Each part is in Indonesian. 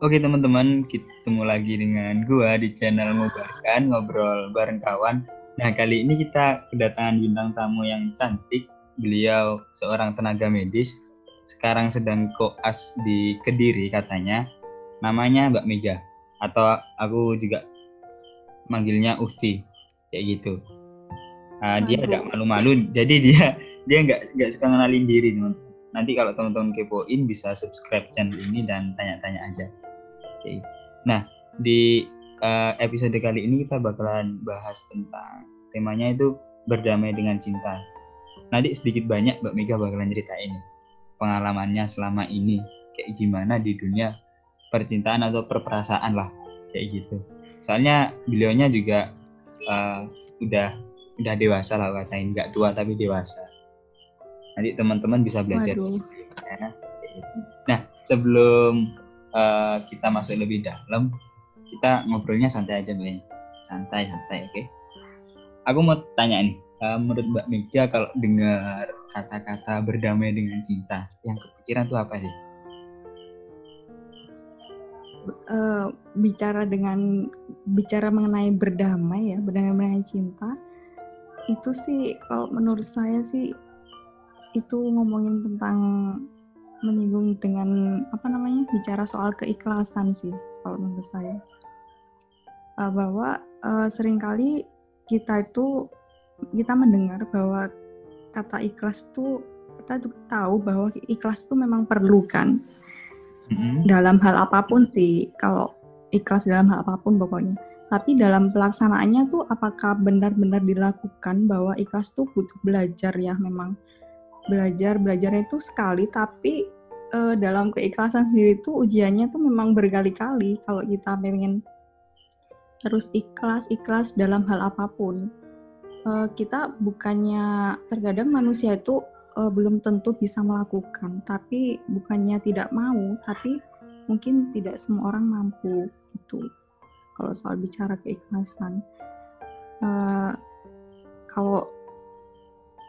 Oke teman-teman, ketemu lagi dengan gua di channel Ngobarkan, ngobrol bareng kawan. Nah kali ini kita kedatangan bintang tamu yang cantik. Beliau seorang tenaga medis, sekarang sedang koas di Kediri katanya. Namanya Mbak Meja, atau aku juga manggilnya Uhti, kayak gitu. Nah, dia agak malu-malu, jadi dia dia nggak nggak suka ngenalin diri teman-teman. Nanti kalau teman-teman kepoin bisa subscribe channel ini dan tanya-tanya aja. Oke. Nah, di uh, episode kali ini kita bakalan bahas tentang temanya itu berdamai dengan cinta. Nanti sedikit banyak Mbak Mega bakalan ceritain pengalamannya selama ini kayak gimana di dunia percintaan atau perperasaan lah kayak gitu. Soalnya beliaunya juga uh, udah udah dewasa lah katain nggak tua tapi dewasa. Nanti teman-teman bisa belajar. Ya. Nah sebelum uh, kita masuk lebih dalam, kita ngobrolnya santai aja mbak. Santai santai, oke? Okay? Aku mau tanya nih, uh, menurut Mbak Meja kalau dengar kata-kata berdamai dengan cinta, yang kepikiran tuh apa sih? Uh, bicara dengan bicara mengenai berdamai ya, berdamai dengan cinta, itu sih kalau menurut saya sih itu ngomongin tentang menyinggung dengan apa namanya bicara soal keikhlasan sih kalau menurut saya. Uh, bahwa uh, sering kali kita itu kita mendengar bahwa kata ikhlas itu kita tahu bahwa ikhlas itu memang perlu kan mm-hmm. dalam hal apa pun sih kalau ikhlas dalam hal apa pun pokoknya. Tapi dalam pelaksanaannya tuh apakah benar-benar dilakukan bahwa ikhlas tuh butuh belajar ya memang belajar belajarnya itu sekali tapi uh, dalam keikhlasan sendiri itu ujiannya tuh memang berkali-kali kalau kita pengen terus ikhlas ikhlas dalam hal apa pun. Uh, kita bukannya terkadang manusia itu uh, belum tentu bisa melakukan tapi bukannya tidak mau tapi mungkin tidak semua orang mampu itu kalau soal bicara keikhlasan uh, kalau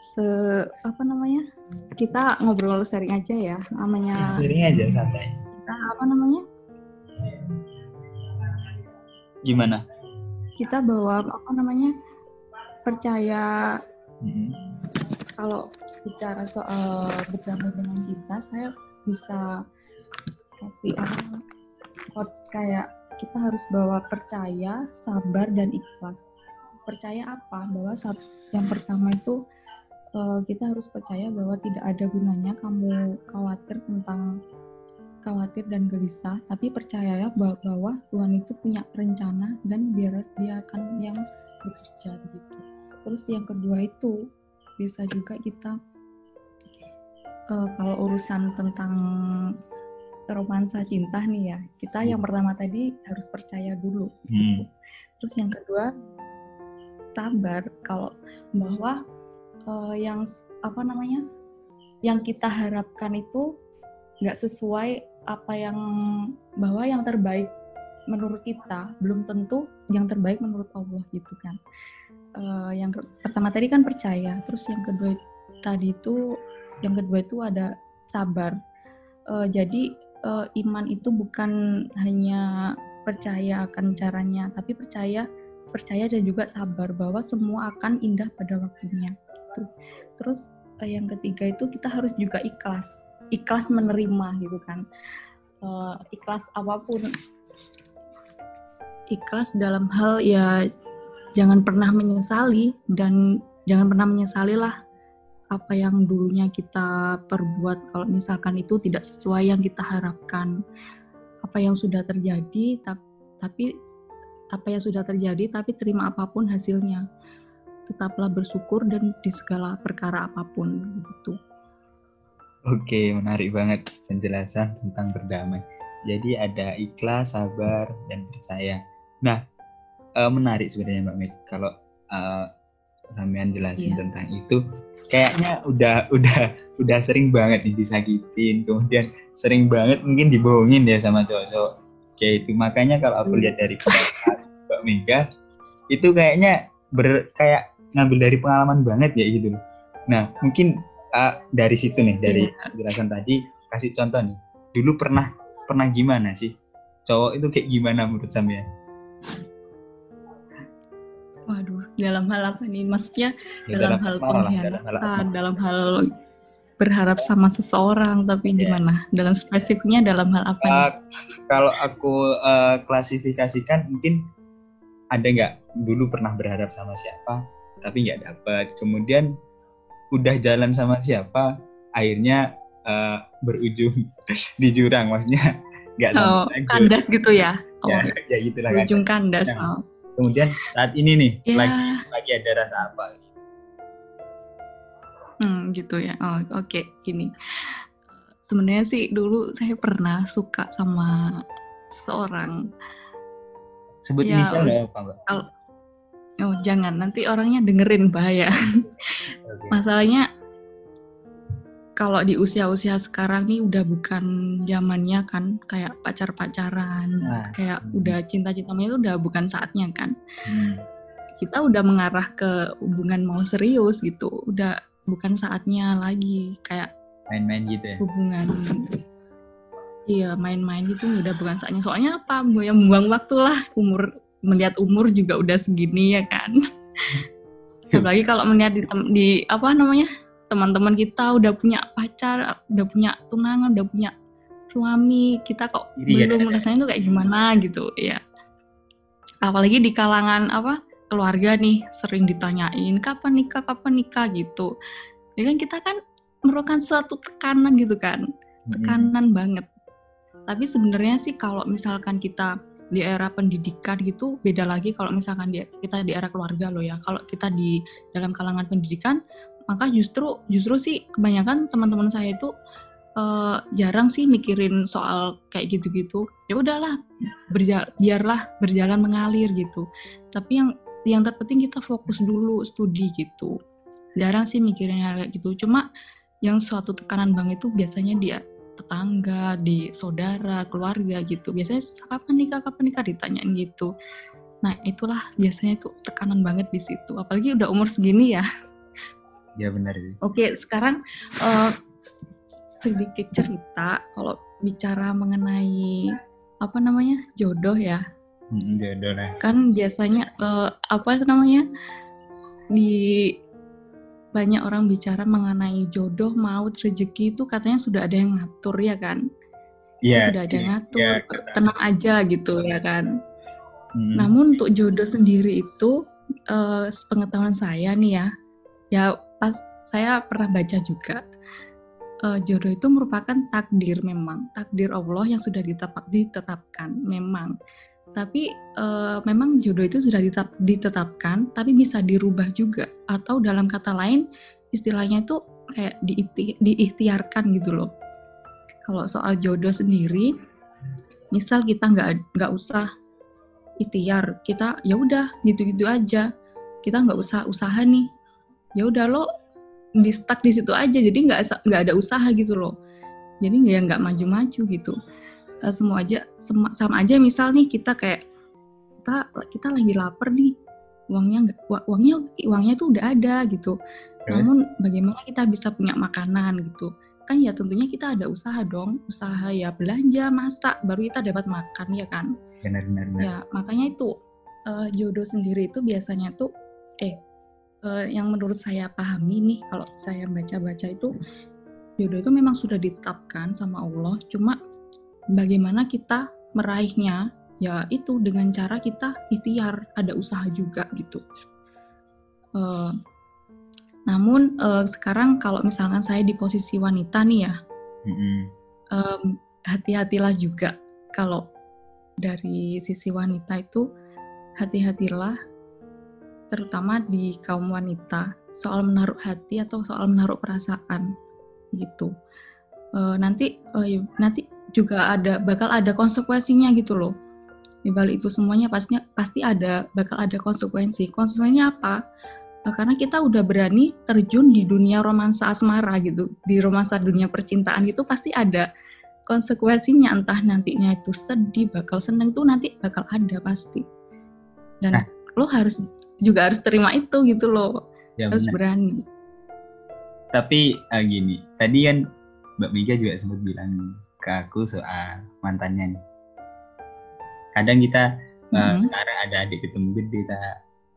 se apa namanya kita ngobrol sharing aja ya namanya sharing aja santai. Kita apa namanya? Gimana? Kita bawa apa namanya percaya hmm. kalau bicara soal berdamai dengan cinta saya bisa kasih apa quotes kayak kita harus bawa percaya sabar dan ikhlas. Percaya apa? Bahwa yang pertama itu uh, kita harus percaya bahwa tidak ada gunanya kamu khawatir tentang khawatir dan gelisah, tapi percaya ya bahwa, bahwa Tuhan itu punya rencana dan biar dia akan yang bekerja begitu. Terus yang kedua itu bisa juga kita uh, kalau urusan tentang romansa cinta nih ya, kita yang pertama tadi harus percaya dulu. Gitu. Hmm. Terus yang kedua sabar kalau bahwa uh, yang apa namanya yang kita harapkan itu nggak sesuai apa yang bahwa yang terbaik menurut kita. Belum tentu yang terbaik menurut Allah gitu kan. Uh, yang pertama tadi kan percaya terus yang kedua tadi itu yang kedua itu ada sabar. Uh, jadi uh, iman itu bukan hanya percaya akan caranya tapi percaya percaya dan juga sabar bahwa semua akan indah pada waktunya gitu. Terus uh, yang ketiga itu kita harus juga ikhlas, ikhlas menerima gitu kan. Uh, ikhlas apa pun, ikhlas dalam hal ya jangan pernah menyesali dan jangan pernah menyesali lah apa yang dulunya kita perbuat. Kalau misalkan itu tidak sesuai yang kita harapkan. Apa yang sudah terjadi tapi apa yang sudah terjadi tapi terima apa pun hasilnya tetaplah bersyukur dan di segala perkara apa pun gitu. Oke, menarik banget penjelasan tentang berdamai. Jadi ada ikhlas, sabar, dan percaya. Nah, uh, menarik sebenarnya Mbak Mit kalau uh, sampean jelasin yeah. tentang itu. Kayaknya udah udah udah sering banget nih disakitin, kemudian sering banget mungkin dibohongin ya sama cowok-cowok kayak itu. Makanya kalau aku lihat dari Mbak Mega itu kayaknya ber kayak ngambil dari pengalaman banget ya gitu. Nah mungkin uh, dari situ nih dari yeah. penjelasan tadi kasih contoh nih. Dulu pernah pernah gimana sih cowok itu kayak gimana menurut sampean? Waduh, dalam hal apa nih? Maksudnya ya, dalam, dalam hal pengkhianatan, dalam hal berharap sama seseorang, tapi yeah. gimana? Dalam spesifiknya dalam hal apa? Uh, kalau aku uh, klasifikasikan, mungkin ada nggak dulu pernah berharap sama siapa, tapi nggak dapat. Kemudian udah jalan sama siapa, akhirnya uh, berujung di jurang, maksudnya nggak oh, kandas gitu ya? ya oh, ya, ya gitulah kan. Ujung kandas. Nah, oh. Kemudian saat ini nih yeah. lagi lagi ada rasa apa? Hmm, gitu ya. Oh, oke, okay. gini. Sebenarnya sih dulu saya pernah suka sama seorang. Sebut ya, inisial nggak apa, Mbak? Kalau Oh, jangan nanti orangnya dengerin bahaya. Okay. Masalahnya kalau di usia-usia sekarang nih udah bukan zamannya kan kayak pacar-pacaran, nah. kayak udah cinta-cintanya itu udah bukan saatnya kan. Hmm. Kita udah mengarah ke hubungan mau serius gitu, udah bukan saatnya lagi kayak main-main gitu ya. Hubungan Iya, main-main gitu udah bukan saatnya. Soalnya apa? Yang membuang waktu lah. Umur melihat umur juga udah segini ya kan. Apalagi kalau melihat di, di apa namanya? teman-teman kita udah punya pacar, udah punya tunangan, udah punya suami, kita kok Iri, belum ya, rasanya tuh kayak gimana gitu ya. Apalagi di kalangan apa keluarga nih sering ditanyain kapan nikah, kapan nikah gitu. Ya kan kita kan merupakan suatu tekanan gitu kan, tekanan hmm. banget. Tapi sebenarnya sih kalau misalkan kita di era pendidikan gitu beda lagi kalau misalkan di, kita di era keluarga loh ya. Kalau kita di dalam kalangan pendidikan maka justru justru sih kebanyakan teman-teman saya itu uh, jarang sih mikirin soal kayak gitu-gitu. Ya udahlah berja biarlah berjalan mengalir gitu. Tapi yang yang terpenting kita fokus dulu studi gitu. Jarang sih mikirin hal kayak gitu. Cuma yang suatu tekanan banget itu biasanya dia tetangga, di saudara, keluarga gitu. Biasanya kapan nikah, kapan nikah ditanyain gitu. Nah itulah biasanya tuh tekanan banget di situ. Apalagi udah umur segini ya. Ya benar sih. Oke, sekarang uh, sedikit cerita kalau bicara mengenai apa namanya jodoh ya. Hmm, jodoh lah. Kan biasanya uh, apa namanya di banyak orang bicara mengenai jodoh, maut, rezeki itu katanya sudah ada yang ngatur ya kan? Iya. Yeah, sudah ada yang iya, ngatur, yeah, tenang aja gitu ya kan. Hmm. Namun untuk jodoh sendiri itu uh, pengetahuan saya nih ya, ya pas saya pernah baca juga uh, jodoh itu merupakan takdir memang takdir Allah yang sudah ditetap, ditetapkan memang tapi uh, memang jodoh itu sudah ditetap, ditetapkan tapi bisa dirubah juga. Atau dalam kata lain istilahnya itu kayak diikti, diikhtiarkan gitu loh. Kalau soal jodoh sendiri misal kita nggak nggak usah ikhtiar kita ya udah gitu-gitu aja. Kita nggak usah usaha nih. Ya udah lo di stuck di situ aja jadi nggak nggak ada usaha gitu loh. Jadi nggak nggak maju-maju gitu uh, semua aja sama, sama aja misal nih kita kayak kita kita lagi lapar nih uangnya nggak uangnya uangnya tuh udah ada gitu yes. namun bagaimana kita bisa punya makanan gitu kan ya tentunya kita ada usaha dong usaha ya belanja masak baru kita dapat makan ya kan benar benar, benar. ya makanya itu uh, jodoh sendiri itu biasanya tuh eh uh, yang menurut saya pahami nih kalau saya baca-baca itu jodoh itu memang sudah ditetapkan sama Allah cuma bagaimana kita meraihnya ya itu dengan cara kita ikhtiar ada usaha juga gitu uh, namun uh, sekarang kalau misalkan saya di posisi wanita nih ya mm-hmm. um, hati-hatilah juga kalau dari sisi wanita itu hati-hatilah terutama di kaum wanita soal menaruh hati atau soal menaruh perasaan gitu uh, nanti uh, nanti juga ada bakal ada konsekuensinya gitu loh. Di balik itu semuanya pastinya pasti ada bakal ada konsekuensi. Konsekuensinya apa? Uh, karena kita udah berani terjun di dunia romansa asmara gitu di romansa dunia percintaan gitu pasti ada konsekuensinya. Entah nantinya itu sedih bakal seneng tuh nanti bakal ada pasti. Dan nah. lo harus juga harus terima itu gitu loh. Ya, harus bener. berani. Tapi uh, gini tadi kan Mbak Mega juga sempat bilang ke aku soal mantannya nih. Kadang kita mm -hmm. uh, sekarang ada adik ketemu gede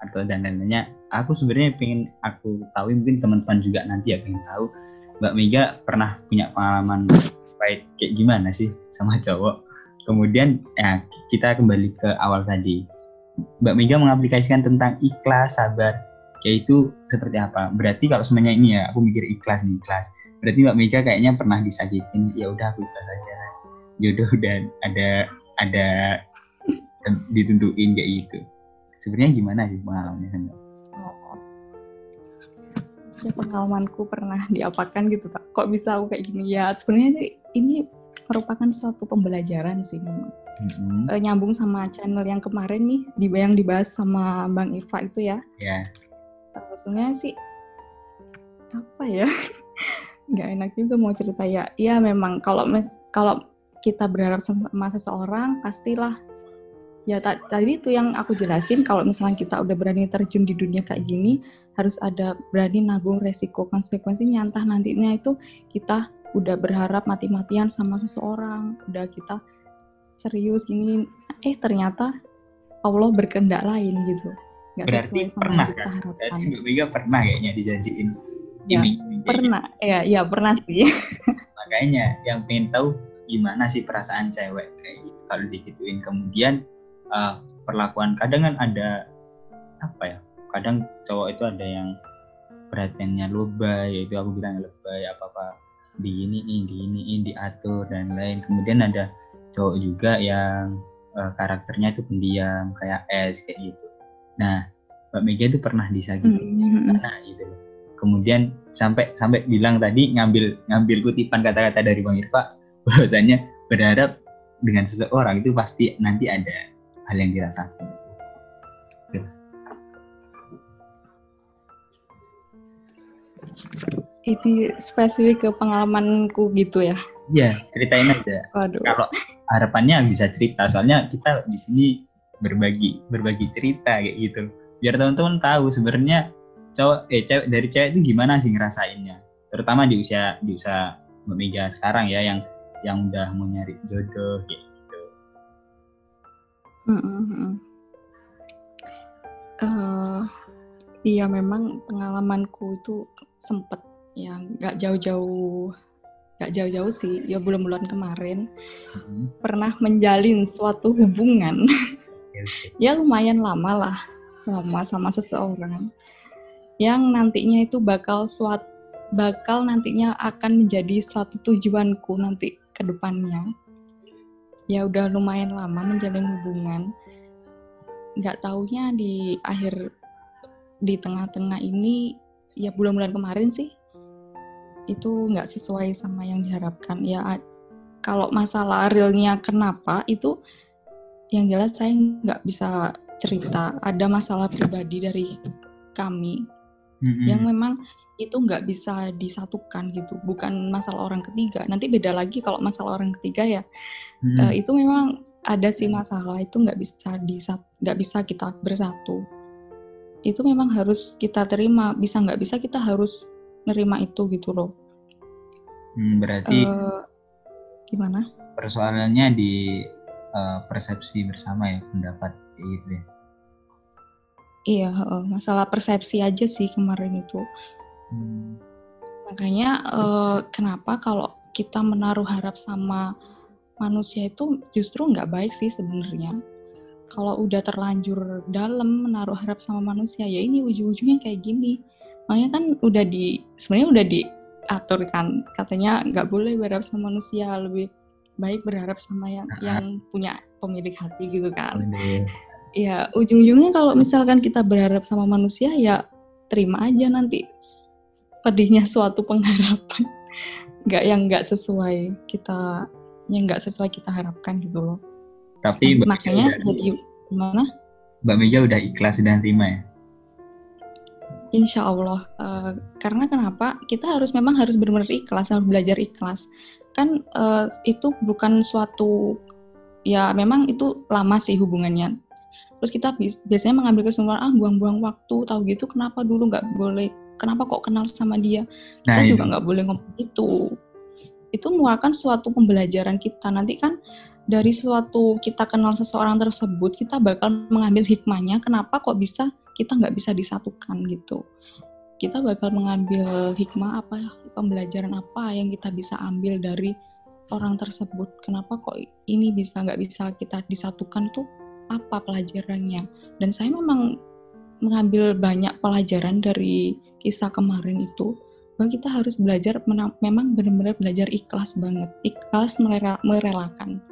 atau dan lain-lainnya aku sebenarnya pengen aku tahu mungkin teman-teman juga nanti ya pengen tahu Mbak Mega pernah punya pengalaman baik kayak gimana sih sama cowok? Kemudian ya kita kembali ke awal tadi. Mbak Mega mengaplikasikan tentang ikhlas sabar yaitu seperti apa? Berarti kalau semuanya ini ya aku mikir ikhlas nih ikhlas berarti Mbak Mega kayaknya pernah disakitin ya udah aku ikhlas aja jodoh dan ada ada ditentuin kayak gitu. Sebenarnya gimana sih pengalamannya oh. ya pengalamanku pernah diapakan gitu pak. Kok bisa aku kayak gini? Ya sebenarnya ini merupakan suatu pembelajaran sih memang. Mm-hmm. e, nyambung sama channel yang kemarin nih di yang dibahas sama bang Irfa itu ya. Yeah. e, sebenarnya sih apa ya nggak enak juga mau cerita. Ya ya memang kalau mes kalau kita berharap sama seseorang pastilah. Ya tadi itu yang aku jelasin kalau misalnya kita udah berani terjun di dunia kayak gini harus ada berani nanggung resiko konsekuensinya. Entah nantinya itu kita udah berharap mati-matian sama seseorang udah kita serius gini eh ternyata Allah berkehendak lain gitu. Nggak berarti sesuai sama pernah kita kan? harapkan. berarti pernah kayaknya dijanjiin ya, pernah. Ya ya pernah sih. Makanya yang pengen tahu gimana sih perasaan cewek kayak gitu. Kalau digituin kemudian uh, perlakuan kadang kan ada apa ya kadang cowok itu ada yang perhatiannya lebay yaitu aku bilang lebay apa apa di ini di ini diatur dan lain kemudian ada cowok juga yang uh, karakternya itu pendiam kayak es kayak gitu. Nah Mbak Mega itu pernah disakiti mm -hmm. nah gitu kemudian sampai sampai bilang tadi ngambil ngambil kutipan kata-kata dari Bang Irfa bahwasanya berharap dengan seseorang itu pasti nanti ada hal yang dirasakan. Ini spesifik ke pengalamanku gitu ya? Iya, ceritain aja. Waduh. Kalau harapannya bisa cerita, soalnya kita di sini berbagi berbagi cerita kayak gitu. Biar teman-teman tahu sebenarnya cowok eh cewek dari cewek itu gimana sih ngerasainnya. Terutama di usia di usia Mbak sekarang ya yang yang udah mau nyari jodoh kayak Mm Uh, iya memang pengalamanku itu sempet ya nggak jauh-jauh nggak jauh-jauh sih ya bulan-bulan kemarin mm-hmm. pernah menjalin suatu hubungan. Ya lumayan lama lah lama sama seseorang yang nantinya itu bakal suat bakal nantinya akan menjadi suatu tujuanku nanti ke depannya. Ya udah lumayan lama menjalin hubungan. Nggak taunya di akhir di tengah-tengah ini ya bulan-bulan kemarin sih itu nggak sesuai sama yang diharapkan. Ya kalau masalah realnya kenapa itu yang jelas saya nggak bisa cerita. Ada masalah pribadi dari kami mm-hmm. yang memang itu nggak bisa disatukan gitu. Bukan masalah orang ketiga. Nanti beda lagi kalau masalah orang ketiga ya. Hmm. uh, itu memang ada sih masalah. Itu nggak bisa di nggak bisa kita bersatu. Itu memang harus kita terima. Bisa nggak bisa kita harus nerima itu gitu loh. Hmm, berarti uh, gimana? persoalannya di uh, persepsi bersama ya pendapat gitu ya iya uh, masalah persepsi aja sih kemarin itu hmm. makanya uh, kenapa kalau kita menaruh harap sama manusia itu justru nggak baik sih sebenarnya. Kalau udah terlanjur dalam menaruh harap sama manusia, ya ini ujung-ujungnya kayak gini. Makanya kan udah di sebenarnya udah diatur kan, katanya nggak boleh berharap sama manusia, lebih baik berharap sama yang yang punya pemilik hati gitu kan. Ya ujung-ujungnya kalau misalkan kita berharap sama manusia ya terima aja nanti pedihnya suatu pengharapan nggak yang nggak sesuai kita yang nggak sesuai kita harapkan gitu loh. Tapi Mbak makanya udah, jadi gimana? Mbak Mega udah ikhlas dan terima ya? Insya Allah. Uh, karena kenapa? Kita harus memang harus benar-benar ikhlas, harus belajar ikhlas. Kan uh, itu bukan suatu ya memang itu lama sih hubungannya. Terus kita biasanya mengambil kesimpulan ah buang-buang waktu, tahu gitu kenapa dulu nggak boleh, kenapa kok kenal sama dia? Kita nah, juga nggak boleh ngomong itu itu merupakan suatu pembelajaran kita. Nanti kan dari suatu kita kenal seseorang tersebut kita bakal mengambil hikmahnya kenapa kok bisa kita nggak bisa disatukan gitu. Kita bakal mengambil hikmah apa pembelajaran apa yang kita bisa ambil dari orang tersebut. Kenapa kok ini bisa nggak bisa kita disatukan tuh apa pelajarannya. Dan saya memang mengambil banyak pelajaran dari kisah kemarin itu. Bahwa kita harus belajar memang benar-benar belajar ikhlas banget. Ikhlas merelakan.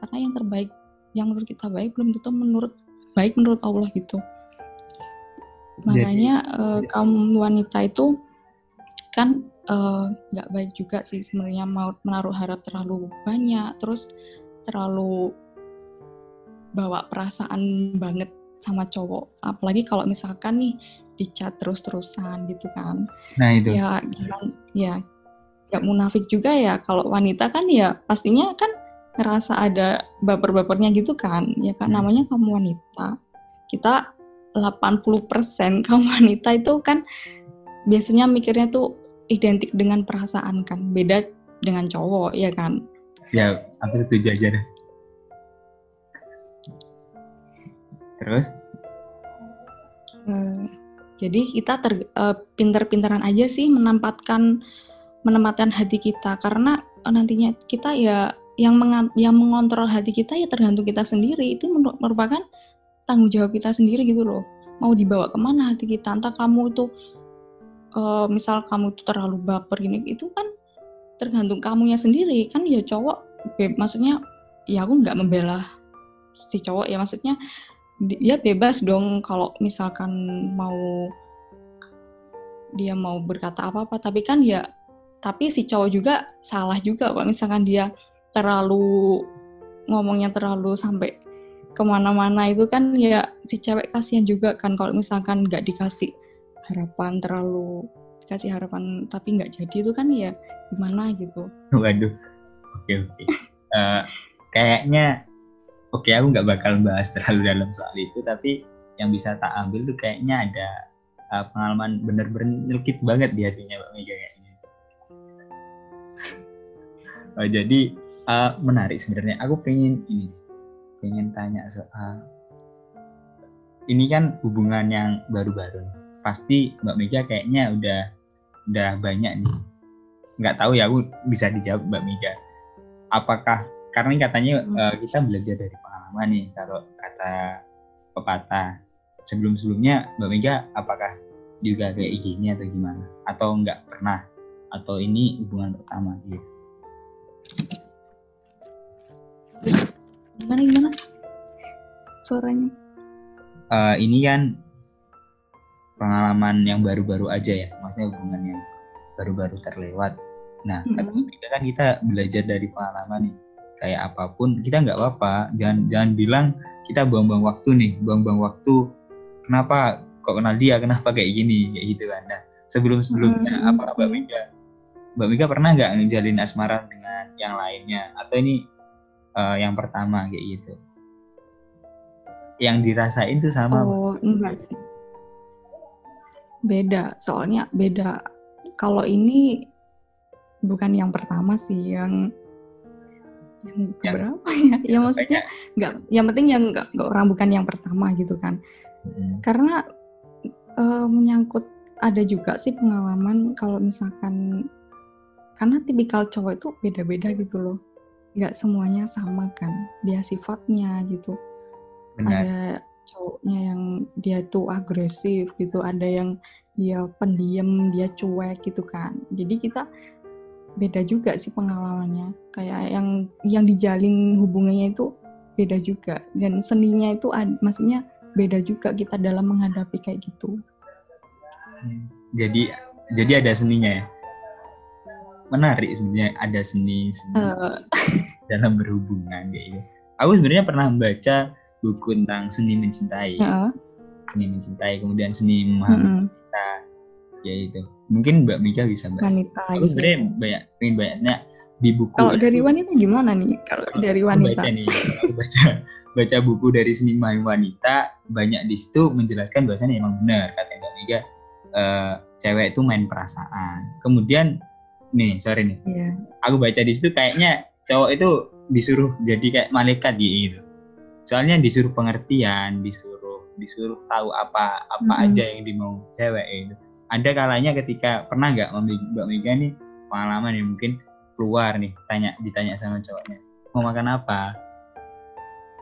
Karena yang terbaik yang menurut kita baik belum tentu menurut baik menurut Allah gitu. Makanya uh, kaum wanita itu kan eh, nggak uh, baik juga sih sebenarnya mau menaruh harap terlalu banyak terus terlalu bawa perasaan banget sama cowok apalagi kalau misalkan nih dicat terus-terusan gitu kan. Nah itu. Ya gimana ya gak munafik juga ya kalau wanita kan ya pastinya kan ngerasa ada baper-bapernya gitu kan. Ya kan hmm. namanya kamu wanita. Kita 80% kaum wanita itu kan biasanya mikirnya tuh identik dengan perasaan kan. Beda dengan cowok ya kan. Ya, aku setuju aja deh. Terus? Uh, jadi kita ter, uh, pinter-pinteran aja sih menempatkan menempatkan hati kita. Karena nantinya kita ya yang meng, yang mengontrol hati kita ya tergantung kita sendiri. Itu merupakan tanggung jawab kita sendiri gitu loh. Mau dibawa ke mana hati kita? Entah kamu tuh uh, misal kamu tuh terlalu baper ini itu kan tergantung kamunya sendiri. Kan ya cowok maksudnya ya aku nggak membela si cowok ya. Maksudnya dia bebas dong kalau misalkan mau dia mau berkata apa-apa. Tapi kan ya tapi si cowok juga salah juga kalau misalkan dia terlalu ngomongnya terlalu sampai ke mana-mana itu kan ya si cewek kasihan juga kan kalau misalkan nggak dikasih harapan terlalu dikasih harapan tapi nggak jadi itu kan ya gimana gitu. Waduh oke oke. Uh, kayaknya oke aku nggak bakal bahas terlalu dalam soal itu tapi yang bisa tak ambil tuh kayaknya ada uh, pengalaman bener-bener nyelkit banget di hatinya Mbak Mega kayaknya. Oh, jadi uh, menarik sebenarnya. Aku pengen ini, pengen tanya soal ini kan hubungan yang baru-baru. Pasti Mbak Mega kayaknya udah udah banyak nih. Nggak tahu ya, aku bisa dijawab Mbak Mega. Apakah karena katanya uh, kita belajar dari pengalaman nih kalau kata pepatah. Sebelum sebelumnya Mbak Mega apakah juga kayak IG-nya atau gimana? Atau nggak pernah? Atau ini hubungan pertama gitu gimana gimana? Suaranya? Uh, ini kan pengalaman yang baru-baru aja ya. Maksudnya hubungan yang baru-baru terlewat. Nah mm -hmm. kan kita belajar dari pengalaman nih kayak apa pun kita nggak apa-apa. Jangan jangan bilang kita buang-buang waktu nih buang-buang waktu kenapa kok kenal dia? Kenapa kayak gini? Kayak gitu kan. Nah sebelum sebelumnya hmm. apa mbak Mega? Mbak Mega pernah nggak ngejalin asmara dengan yang lainnya? Atau ini uh, yang pertama kayak gitu? Yang dirasain tuh sama oh enggak sih. Beda soalnya beda. Kalau ini bukan yang pertama sih yang yang ya. berapa ya? Ya maksudnya nggak, yang penting yang nggak orang bukan yang pertama gitu kan. Hmm. Karena uh, menyangkut ada juga sih pengalaman kalau misalkan karena tipikal cowok itu beda-beda gitu loh. Nggak semuanya sama kan, dia sifatnya gitu. Benar. Ada cowoknya yang dia tuh agresif gitu, ada yang dia pendiam, dia cuek gitu kan. Jadi kita beda juga sih pengalamannya. Kayak yang yang dijalin hubungannya itu beda juga. Dan seninya itu ad, maksudnya beda juga kita dalam menghadapi kayak gitu. Jadi jadi ada seninya ya? Menarik sebenarnya ada seni, seni uh. dalam berhubungan kayak gitu. Aku sebenarnya pernah membaca buku tentang seni mencintai. Uh. seni mencintai kemudian seni memahami uh -uh. kita ya itu. Mungkin Mbak Mika bisa mbak. Wanita aku gitu. sebenarnya banyak pengen banyaknya di buku kalau dari wanita gimana nih? Kalau dari wanita. baca nih aku baca baca buku dari seni wanita banyak di situ menjelaskan bahwasanya emang benar kata Mbak Mika. Uh, cewek itu main perasaan. Kemudian nih sorry nih. Yeah. aku baca di situ kayaknya cowok itu disuruh jadi kayak malaikat gitu. Soalnya disuruh pengertian disuruh disuruh tahu apa apa mm -hmm. aja yang dimau cewek itu ada kalanya ketika pernah nggak mbak Mega nih pengalaman yang mungkin keluar nih tanya ditanya sama cowoknya mau makan apa?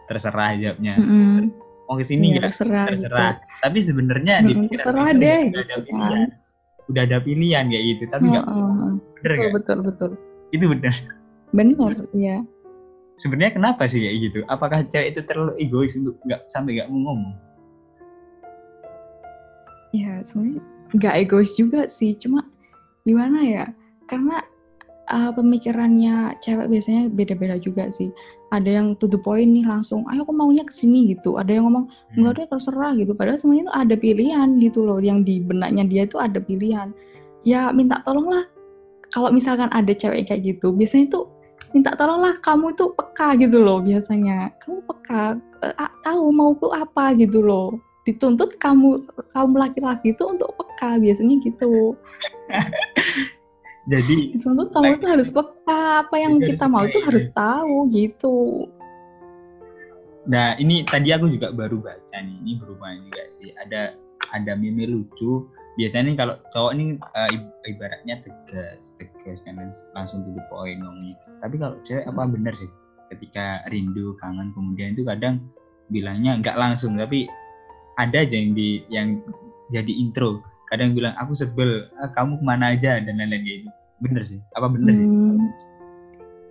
Terserah jawabnya. Mm -hmm. mau ke sini ya, terserah terserah gitu. tapi sebenarnya -hmm, terserah deh udah ada gitu pilihan. Kan. udah ada pilihan kayak gitu tapi nggak oh, oh, bener betul, betul betul. Itu benar benar iya. Sebenarnya kenapa sih kayak gitu? Apakah cewek itu terlalu egois untuk nggak sampai nggak mau ngomong? Ya sebenarnya nggak egois juga sih cuma gimana ya karena uh, pemikirannya cewek biasanya beda-beda juga sih. Ada yang to the point nih langsung ayo aku maunya ke sini gitu. Ada yang ngomong hmm. enggak deh terserah gitu. Padahal semuanya itu ada pilihan gitu loh yang di benaknya dia itu ada pilihan. Ya minta tolonglah. Kalau misalkan ada cewek kayak gitu biasanya itu minta tolonglah kamu itu peka gitu loh biasanya. Kamu peka uh, tahu mau tuh apa gitu loh dituntut kamu kaum laki-laki itu untuk peka biasanya gitu. Jadi dituntut kamu tuh harus peka apa yang kita mau itu harus tahu gitu. Nah ini tadi aku juga baru baca nih ini berhubungan juga sih. Ada ada meme lucu. Biasanya nih kalau cowok nih uh, ibaratnya tegas tegas kan langsung to the point ngomongnya tapi kalau cewek apa benar sih? Ketika rindu kangen kemudian itu kadang bilangnya nggak langsung tapi ada aja yang di yang jadi intro. Kadang bilang aku sebel ah, kamu ke mana aja? Dan lain-lain gitu. Bener sih. Apa bener hmm, sih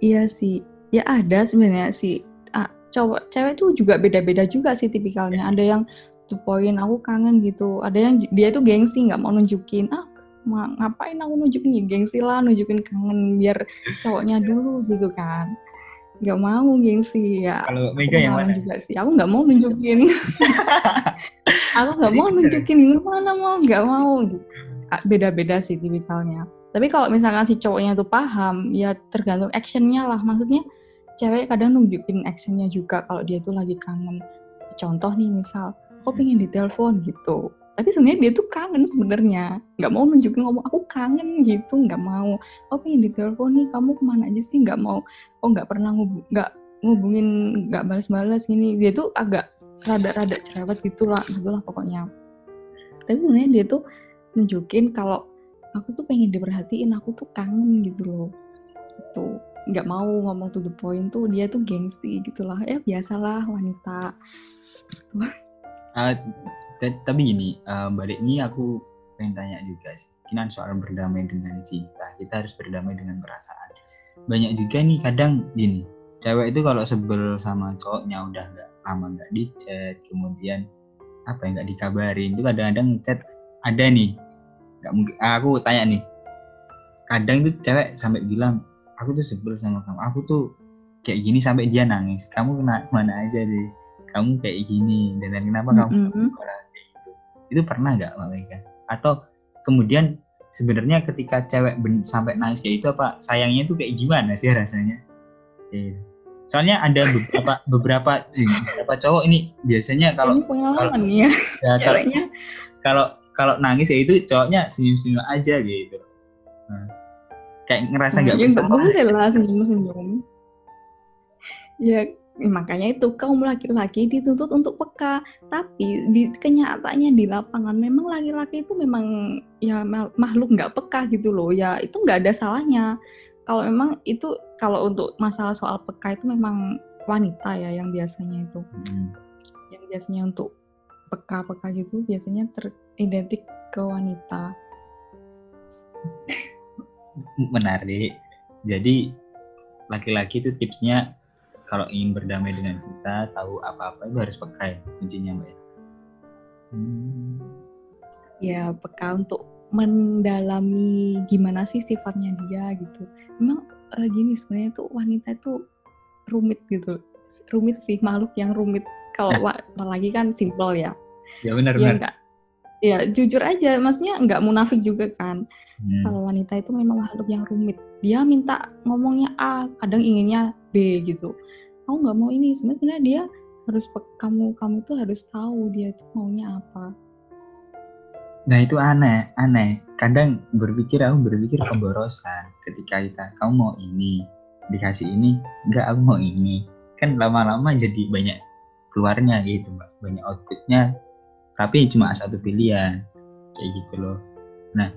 iya sih. Ya ada sebenarnya sih. Ah, cowok cewek tuh juga beda-beda juga sih tipikalnya. Ada yang tuh poin aku kangen gitu. Ada yang dia tuh gengsi nggak mau nunjukin ah ngapain aku nunjukin ya gengsi lah nunjukin kangen biar cowoknya dulu gitu kan nggak mau gengsi ya. Kalau Mega yang mana? juga sih. Aku nggak mau nunjukin. Aku nggak mau nunjukin gimana mau nggak mau ah, beda-beda sih tipikalnya. Tapi kalau misalkan si cowoknya tuh paham ya tergantung actionnya lah. Maksudnya cewek kadang nunjukin actionnya juga kalau dia tuh lagi kangen. Contoh nih misal aku pengen ditelepon gitu tapi sebenarnya dia tuh kangen sebenarnya. Nggak mau nunjukin ngomong aku kangen gitu. Nggak mau. Oh pengen ditelepon nih kamu ke mana aja sih? Nggak mau. Oh nggak pernah nggak ngubungin nggak balas-balas gini. Dia tuh agak rada-rada cerewet gitulah gitulah pokoknya. Tapi sebenarnya dia tuh nunjukin kalau aku tuh pengen diperhatiin aku tuh kangen gitu loh. Itu nggak mau ngomong to the point tuh dia tuh gengsi gitulah. Ya biasalah wanita. Uh, tapi gini uh, balik ini aku pengen tanya juga sih. Kinan soal berdamai dengan cinta kita harus berdamai dengan perasaan. Banyak juga nih kadang gini cewek itu kalau sebel sama cowoknya udah nggak lama nggak di chat kemudian apa ya nggak dikabarin itu kadang-kadang chat ada nih nggak mungkin aku tanya nih kadang itu cewek sampai bilang aku tuh sebel sama kamu aku tuh kayak gini sampai dia nangis kamu kena mana aja deh kamu kayak gini dan kenapa mm -hmm. kamu itu pernah nggak mbak Mega? Atau kemudian sebenarnya ketika cewek sampai nangis kayak itu apa sayangnya tuh kayak gimana sih rasanya? Iya. soalnya ada beberapa beberapa eh, beberapa cowok ini biasanya kalau pengalaman kalau, ya, ya kalau, kalau kalau nangis ya itu cowoknya senyum-senyum aja gitu. Nah, kayak ngerasa nggak nah, ya, boleh lah senyum-senyum. Ya makanya itu kaum laki-laki dituntut untuk peka. Tapi di kenyataannya di lapangan memang laki-laki itu memang ya makhluk nggak peka gitu loh. Ya itu nggak ada salahnya. Kalau memang itu kalau untuk masalah soal peka itu memang wanita ya yang biasanya itu. Hmm. yang biasanya untuk peka-peka gitu biasanya teridentik ke wanita. Menarik. Jadi laki-laki itu tipsnya kalau ingin berdamai dengan cinta tahu apa-apa itu harus peka ya kuncinya mbak ya. Hmm. ya peka untuk mendalami gimana sih sifatnya dia gitu. Memang uh, gini sebenarnya tuh wanita itu rumit gitu. Rumit sih makhluk yang rumit. Kalau lagi kan simple ya. Ya benar ya, benar. ya jujur aja maksudnya nggak munafik juga kan. Hmm. kalau wanita itu memang makhluk yang rumit. Dia minta ngomongnya A kadang inginnya Gitu. Aku nggak mau ini. Sebenarnya dia harus kamu kamu tuh harus tahu dia tuh maunya apa. Nah itu aneh aneh. Kadang berpikir aku berpikir pemborosan ketika kita kamu mau ini dikasih ini enggak aku mau ini. Kan lama-lama jadi banyak keluarnya gitu mbak. Banyak outputnya tapi cuma satu pilihan. Kayak gitu loh. Nah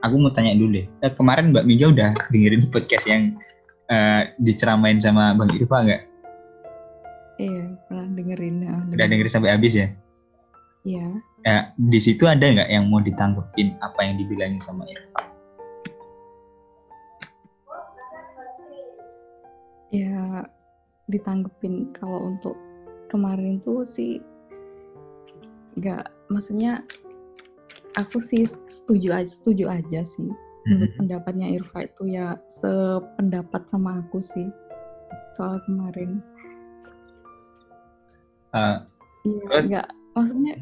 aku mau tanya dulu deh. Eh, kemarin mbak Miga udah dengerin podcast yang uh, diceramain sama bang Irfa nggak? Iya pernah dengerin ya, udah dengerin sampai habis ya? Iya. Ya, di situ ada nggak yang mau ditanggepin apa yang dibilangin sama Irfan? Ya ditanggepin kalau untuk kemarin tuh sih nggak maksudnya aku sih setuju aja setuju aja sih menurut mm-hmm. pendapatnya Irfa itu ya sependapat sama aku sih soal kemarin. Uh, iya nggak maksudnya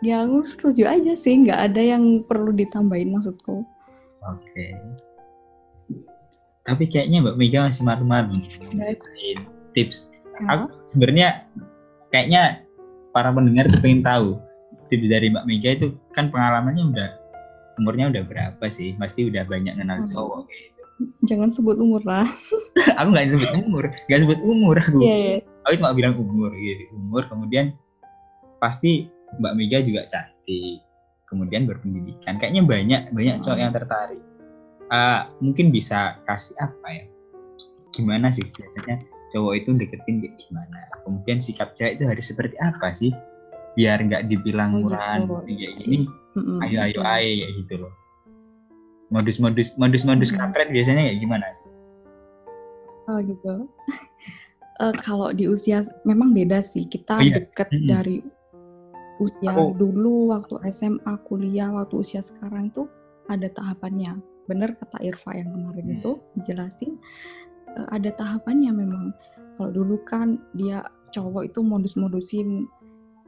ya aku setuju aja sih nggak ada yang perlu ditambahin maksudku oke okay. tapi kayaknya mbak Mega masih malu-malu tips ya. aku sebenarnya kayaknya para pendengar tuh pengen tahu tips dari mbak Mega itu kan pengalamannya udah umurnya udah berapa sih pasti udah banyak kenal hmm. cowok gitu jangan sebut umur lah aku nggak sebut umur nggak sebut umur aku yeah, yeah. aku cuma bilang umur gitu umur kemudian pasti Mbak Mega juga cantik, kemudian berpendidikan. Kayaknya banyak banyak hmm. cowok yang tertarik. Uh, mungkin bisa kasih apa ya? Gimana sih biasanya cowok itu deketin kayak gimana? Kemudian sikap cewek itu harus seperti apa sih? Biar nggak dibilang oh, murahan gitu. kayak gini, mm-hmm. ayo ayo ayo kayak gitu loh. Modus-modus modus-modus mm-hmm. kampret biasanya kayak gimana? Oh gitu. uh, kalau di usia memang beda sih. Kita oh, iya. deket mm-hmm. dari usia aku... dulu waktu SMA kuliah waktu usia sekarang tuh ada tahapannya bener kata Irfa yang kemarin hmm. itu dijelasin uh, ada tahapannya memang kalau dulu kan dia cowok itu modus-modusin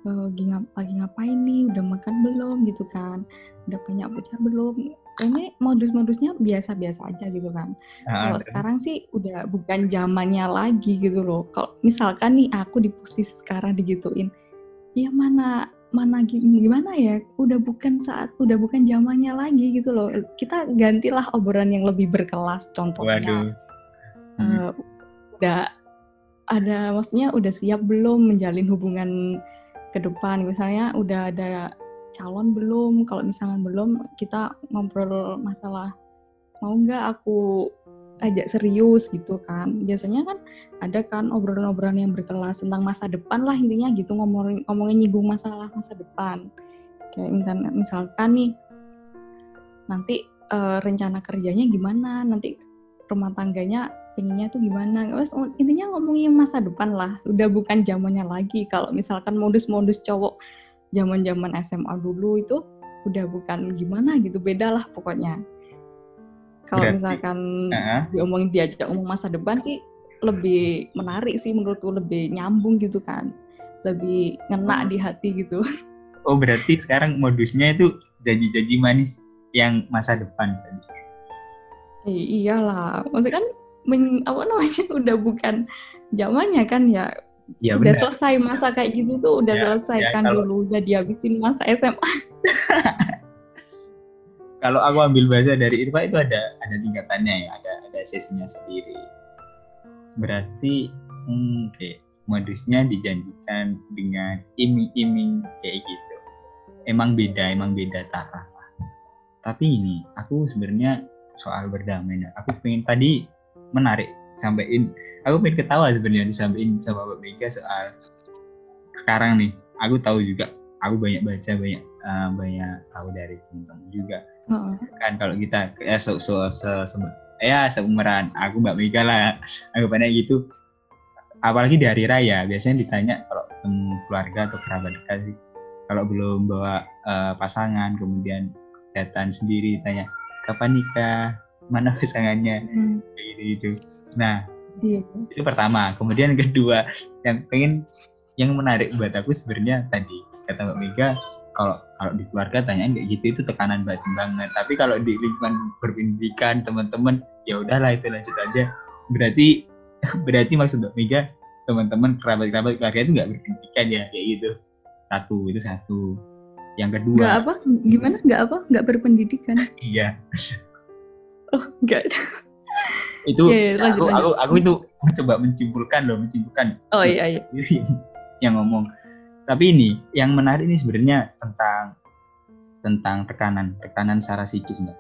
uh, lagi ngapain nih? Udah makan belum? Gitu kan. Udah punya pacar belum? Ini modus-modusnya biasa-biasa aja gitu kan. Ah, kalau sekarang sih udah bukan zamannya lagi gitu loh. Kalau misalkan nih aku di posisi sekarang digituin ya mana mana gimana ya? Udah bukan saat udah bukan zamannya lagi gitu loh. Kita gantilah obrolan yang lebih berkelas contohnya. Waduh. Uh, udah ada maksudnya udah siap belum menjalin hubungan ke depan. Misalnya udah ada calon belum? Kalau misalnya belum kita ngobrol masalah mau nggak aku ajak serius? Gitu kan. Biasanya kan ada kan obrolan-obrolan yang berkelas tentang masa depan lah intinya gitu ngomongin ngomongin nyinggung masalah masa depan. Kayak misalkan, misalkan nih nanti uh, rencana kerjanya gimana? Nanti rumah tangganya pengennya tuh gimana. Terus, intinya ngomongin masa depan lah. Udah bukan zamannya lagi. Kalau misalkan modus-modus cowok zaman-zaman SMA dulu itu udah bukan gimana gitu. Beda lah pokoknya. Kalau misalkan uh, diomongin diajak ngomong masa depan sih lebih menarik sih menurutku. Lebih nyambung gitu kan. Lebih ngena di hati gitu. Oh berarti sekarang modusnya itu janji-janji manis yang masa depan tadi. Eh, iyalah. Maksudnya kan men, apa namanya udah bukan zamannya kan ya Ya, udah benar. selesai masa kayak gitu tuh udah ya, selesai ya, kan kalau... dulu udah dihabisin masa SMA kalau aku ambil bahasa dari Irfa itu ada ada tingkatannya ya, ada ada sesinya sendiri. Berarti hmm, okay, modusnya dijanjikan dengan iming-iming kayak gitu. Emang beda, emang beda taraf. Tapi ini aku sebenarnya soal berdamai. Aku pengen tadi menarik sampaikan. Aku pengen ketawa sebenarnya disampaikan sama Mbak Mega soal sekarang nih. Aku tahu juga, aku banyak baca banyak uh, banyak tahu dari teman-teman juga. Uh kan kalau kita ya so, so, so, so, ya seumuran aku mbak Mega lah. Aku pada gitu. Apalagi di hari raya biasanya ditanya kalau ketemu keluarga atau kerabat dekat sih. Kalau belum bawa uh, pasangan kemudian datang sendiri tanya kapan nikah mana pasangannya. Hmm. kayak gitu gitu nah iya. itu pertama. Kemudian kedua yang pengen yang menarik buat aku sebenarnya tadi kata Mbak Mega kalau kalau di keluarga tanyaan kayak gitu itu tekanan batin banget. Tapi kalau di lingkungan berpendidikan teman-teman ya udahlah itu lanjut aja. Berarti berarti maksud Mbak Mega teman-teman kerabat-kerabat keluarga itu nggak berpendidikan ya? Kayak gitu. Satu itu satu. Yang kedua. Nggak apa? Gimana? Nggak apa? Nggak berpendidikan? Iya oh nggak itu yeah, yeah, aku, aku aku itu mencoba menyimpulkan loh menyimpulkan. Oh iya iya. Yang ngomong. Tapi ini yang menarik ini sebenarnya tentang tentang tekanan tekanan secara psikis mbak.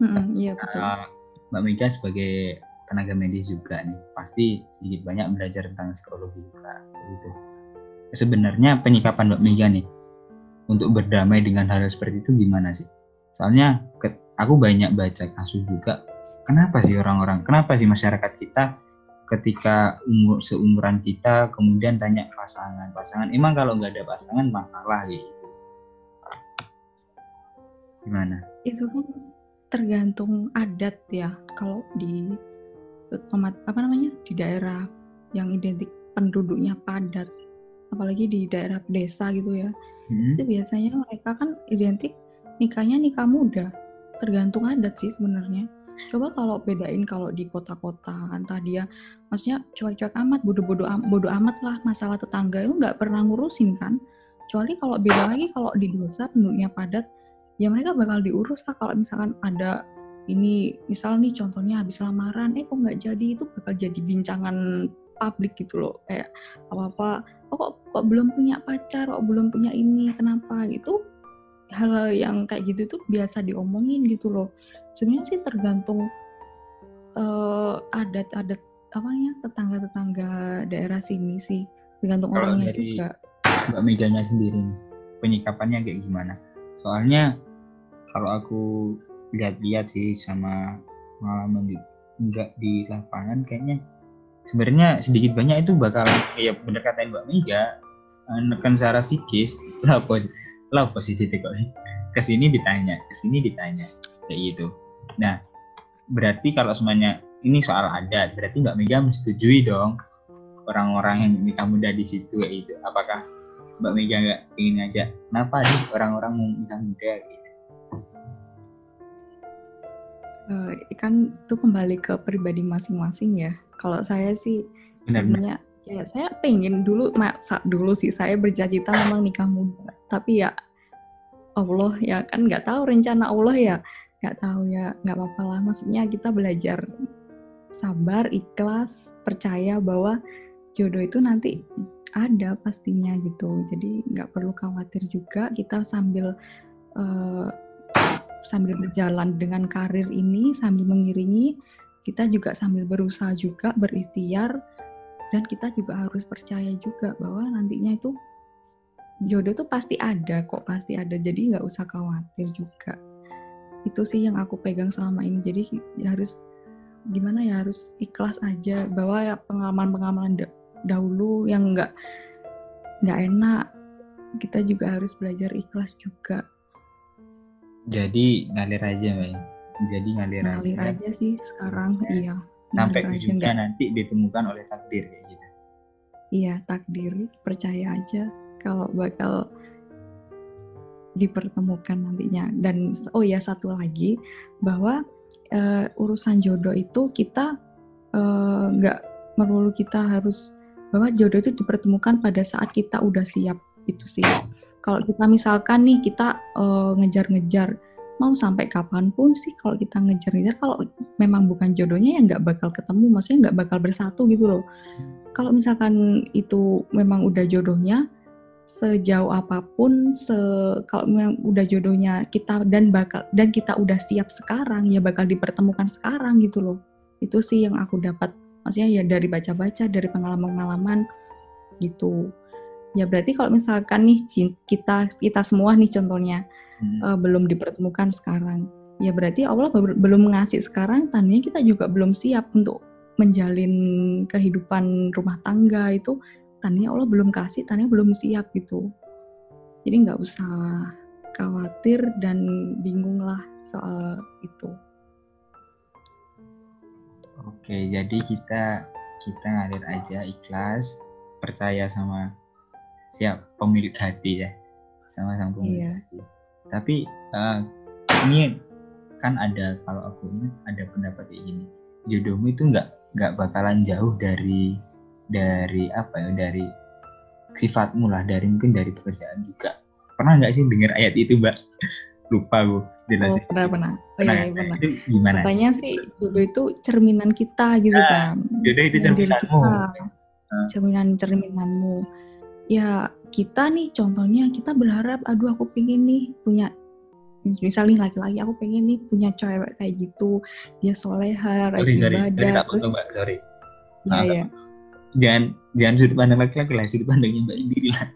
Mm-hmm, iya betul. uh, mbak Mega sebagai tenaga medis juga nih pasti sedikit banyak belajar tentang psikologi juga gitu. Sebenarnya penyikapan mbak Mega nih untuk berdamai dengan hal seperti itu gimana sih? Soalnya ke, aku banyak baca kasus juga. Kenapa sih orang-orang kenapa sih masyarakat kita ketika umur seumuran kita kemudian tanya pasangan pasangan emang kalau nggak ada pasangan masalah gitu. Gimana? Itu kan tergantung adat ya. Kalau di apa namanya di daerah yang identik penduduknya padat apalagi di daerah desa gitu ya. Hmm. itu biasanya mereka kan identik nikahnya nikah muda tergantung adat sih sebenarnya. Coba kalau bedain kalau di kota-kota entah dia maksudnya cuek-cuek amat bodoh-bodoh am, bodoh amat lah masalah tetangga itu nggak pernah ngurusin kan. Kecuali kalau beda lagi kalau di desa penduduknya padat ya mereka bakal diurus lah kalau misalkan ada ini misal nih contohnya habis lamaran eh kok nggak jadi? Itu bakal jadi bincangan publik gitu loh. Kayak apa apa oh kok kok belum punya pacar kok belum punya ini kenapa? Itu hal yang kayak gitu tuh biasa diomongin gitu loh. Sebenarnya sih tergantung uh, adat-adat apa ya tetangga-tetangga daerah sini sih. Tergantung Kalau orangnya dari juga. Mbak Meganya sendiri nih penyikapannya kayak gimana? Soalnya kalau aku lihat-lihat sih sama pengalaman di enggak di lapangan kayaknya sebenarnya sedikit banyak itu bakal ya bener kata Mbak Mega eh, nekan secara psikis. Lah positif lah positif kok ke sini ditanya ke sini ditanya kayak gitu Nah, berarti kalau semuanya ini soal adat, berarti Mbak Mega menyetujui dong orang-orang yang nikah muda di situ ya itu. Apakah Mbak Mega nggak ingin ngajak? Kenapa nih orang-orang mau nikah muda gitu? Uh, kan itu kembali ke pribadi masing-masing ya. Kalau saya sih sebenarnya ya saya pengen dulu masa dulu sih saya bercita-cita memang nikah muda. Tapi ya Allah ya kan nggak tahu rencana Allah ya. Nggak tahu ya nggak apa-apa lah. Maksudnya kita belajar sabar ikhlas percaya bahwa jodoh itu nanti ada pastinya gitu. Jadi nggak perlu khawatir juga kita sambil uh, sambil berjalan dengan karir ini sambil mengiringi kita juga sambil berusaha juga berikhtiar dan kita juga harus percaya juga bahwa nantinya itu jodoh tuh pasti ada kok pasti ada. Jadi nggak usah khawatir juga. Itu sih yang aku pegang selama ini. Jadi ya harus gimana ya harus ikhlas aja. Bahwa ya pengalaman-pengalaman dahulu yang nggak nggak enak. Kita juga harus belajar ikhlas juga. Jadi ngalir aja mbak jadi ngalir, ngalir aja. aja sih sekarang ya. iya. Sampai ujungnya nanti ditemukan oleh takdir kayak gitu. Iya takdir. Percaya aja kalau bakal dipertemukan nantinya. Dan oh ya satu lagi bahwa uh, urusan jodoh itu kita eh, nggak uh, melulu kita harus bahwa jodoh itu dipertemukan pada saat kita udah siap itu sih. Kalau kita misalkan nih kita uh, ngejar-ngejar mau sampai kapan pun sih kalau kita ngejar-ngejar kalau memang bukan jodohnya ya nggak bakal ketemu maksudnya nggak bakal bersatu gitu loh kalau misalkan itu memang udah jodohnya sejauh apa pun se kalau memang udah jodohnya kita dan bakal dan kita udah siap sekarang ya bakal dipertemukan sekarang gitu loh. Itu sih yang aku dapat. Maksudnya ya dari baca-baca dari pengalaman-pengalaman gitu. Ya berarti kalau misalkan nih kita kita semua nih contohnya hmm. uh, belum dipertemukan sekarang ya berarti Allah belum ngasih sekarang tandanya kita juga belum siap untuk menjalin kehidupan rumah tangga itu tandanya Allah belum kasih, tandanya belum siap gitu. Jadi nggak usah khawatir dan bingung lah soal itu. Oke, jadi kita kita ngalir aja ikhlas, percaya sama siap pemilik hati ya, sama sang pemilik iya. hati. Tapi uh, ini kan ada kalau aku ini ada pendapat kayak gini, jodohmu itu nggak nggak bakalan jauh dari dari apa ya dari sifatmu lah dari mungkin dari pekerjaan juga. Pernah nggak sih dengar ayat itu mbak? Lupa gue jelasin oh, pernah pernah. Oh iya, iya pernah. Itu gimana katanya sih? jodoh itu cerminan kita gitu nah, kan. jodoh itu cerminanmu. kita, uh. cerminan cerminanmu. Ya kita nih contohnya kita berharap aduh aku pengen nih punya misalnya laki-laki aku pengen nih punya cewek kayak gitu. Dia soleha rajin ibadah sorry, sorry, sorry, sorry. ya uh, ya jangan jangan sudut pandang laki-laki lah sudut pandangnya mbak Indri lah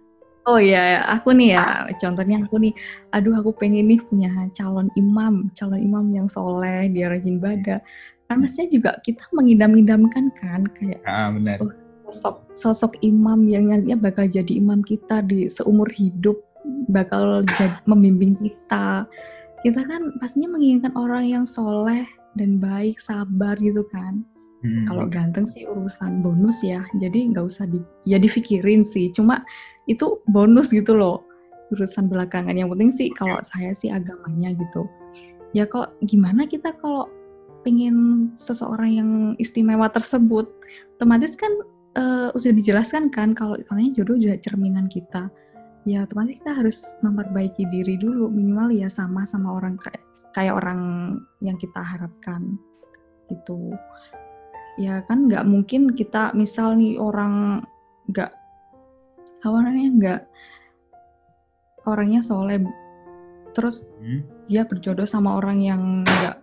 Oh iya, aku nih ya, contohnya aku nih, aduh aku pengen nih punya calon imam, calon imam yang soleh, dia rajin ibadah. Kan maksudnya juga kita mengidam-idamkan kan, kayak ah, benar. Oh, sosok sosok imam yang nantinya bakal jadi imam kita di seumur hidup, bakal jadi, membimbing kita. Kita kan pastinya menginginkan orang yang soleh dan baik, sabar gitu kan. Hmm. Kalau ganteng sih urusan bonus ya, jadi nggak usah di, ya difikirin sih. Cuma itu bonus gitu loh, urusan belakangan. Yang penting sih kalau saya sih agamanya gitu. Ya kok gimana kita kalau pengen seseorang yang istimewa tersebut, otomatis kan uh, udah dijelaskan kan kalau katanya jodoh juga cerminan kita. Ya otomatis kita harus memperbaiki diri dulu minimal ya sama sama orang kayak kayak orang yang kita harapkan gitu ya kan nggak mungkin kita misal nih orang nggak apa namanya nggak orangnya soleh terus hmm? dia berjodoh sama orang yang nggak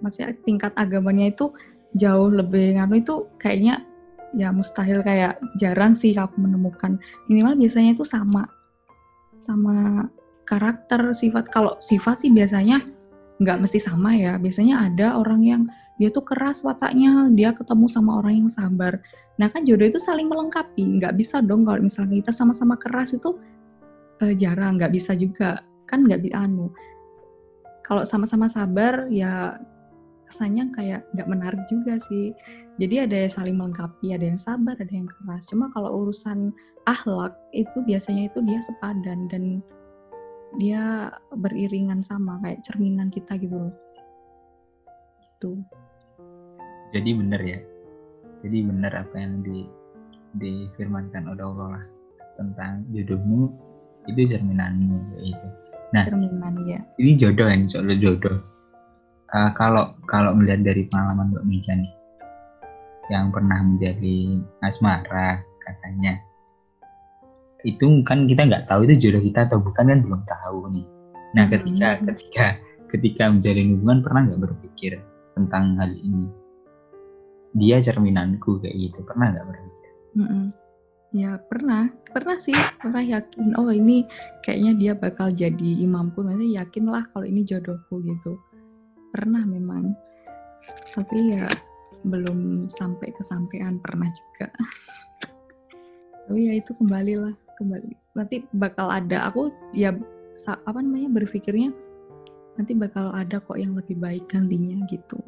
masih tingkat agamanya itu jauh lebih nganu itu kayaknya ya mustahil kayak jarang sih aku menemukan. Minimal biasanya itu sama sama karakter sifat. Kalau sifat sih biasanya nggak mesti sama ya. Biasanya ada orang yang dia tuh keras wataknya dia ketemu sama orang yang sabar. Nah kan jodoh itu saling melengkapi. Nggak bisa dong kalau misalnya kita sama-sama keras itu uh, jarang nggak bisa juga. Kan nggak bisa anu. Kalau sama-sama sabar ya kesannya kayak nggak menarik juga sih. Jadi ada yang saling melengkapi ada yang sabar ada yang keras. Cuma kalau urusan akhlak itu biasanya itu dia sepadan dan dia beriringan sama kayak cerminan kita gitu loh. Gitu jadi benar ya. Jadi benar apa yang di difirmankan oleh Allah lah tentang jodohmu itu cerminanmu itu nah cerminan ya ini jodoh ya soal jodoh. Uh, kalau kalau melihat dari pengalaman Mbak Mija nih yang pernah menjadi asmara katanya itu kan kita nggak tahu itu jodoh kita atau bukan kan belum tahu nih. Nah ketika hmm. ketika ketika menjalin hubungan pernah nggak berpikir tentang hal ini dia cerminanku kayak gitu. Pernah nggak berpikir mm -mm. ya pernah. Pernah sih pernah yakin oh ini kayaknya dia bakal jadi imamku. Maksudnya yakin lah kalau ini jodohku gitu. Pernah memang. Tapi ya belum sampai kesampaian pernah juga. Tapi ya itu kembali lah kembali. Nanti bakal ada aku ya apa namanya berpikirnya nanti bakal ada kok yang lebih baik gantinya gitu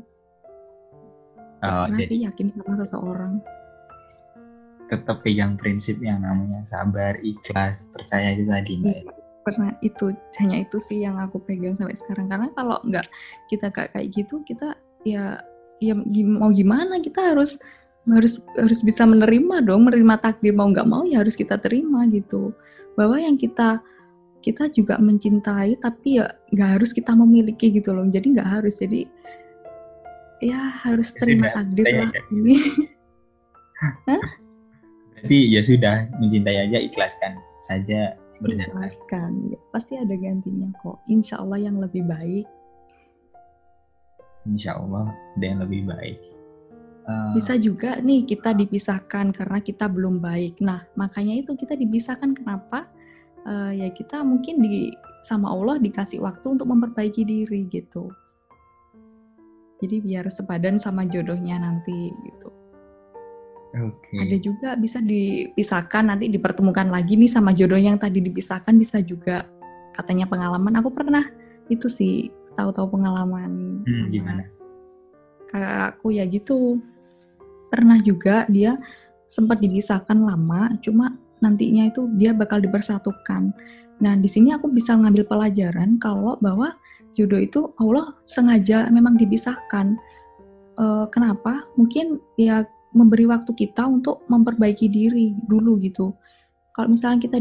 Oh, Karena jadi, sih yakin sama seseorang. Tetap pegang prinsip yang namanya sabar, ikhlas, percaya itu tadi mbak. Iya, pernah itu hanya itu sih yang aku pegang sampai sekarang. Karena kalau nggak kita kayak kayak gitu, kita ya ya mau gimana kita harus harus harus bisa menerima dong menerima takdir mau nggak mau ya harus kita terima gitu bahwa yang kita kita juga mencintai tapi ya nggak harus kita memiliki gitu loh jadi nggak harus jadi ya harus terima takdir lah ini. Berarti ya sudah mencintai aja ikhlaskan saja Ikhlaskan, ya, pasti ada gantinya kok. Insya Allah yang lebih baik. Insya Allah ada yang lebih baik. Uh, Bisa juga nih kita dipisahkan karena kita belum baik. Nah makanya itu kita dipisahkan kenapa? Uh, ya kita mungkin di sama Allah dikasih waktu untuk memperbaiki diri gitu jadi biar sepadan sama jodohnya nanti gitu. Okay. Ada juga bisa dipisahkan nanti dipertemukan lagi nih sama jodoh yang tadi dipisahkan bisa juga katanya pengalaman aku pernah itu sih tahu-tahu pengalaman hmm, sama gimana? kakakku ya gitu pernah juga dia sempat dipisahkan lama cuma nantinya itu dia bakal dipersatukan. Nah di sini aku bisa ngambil pelajaran kalau bahwa jodoh itu Allah sengaja memang dipisahkan. Uh, kenapa? Mungkin ya memberi waktu kita untuk memperbaiki diri dulu gitu. kalau misalnya kita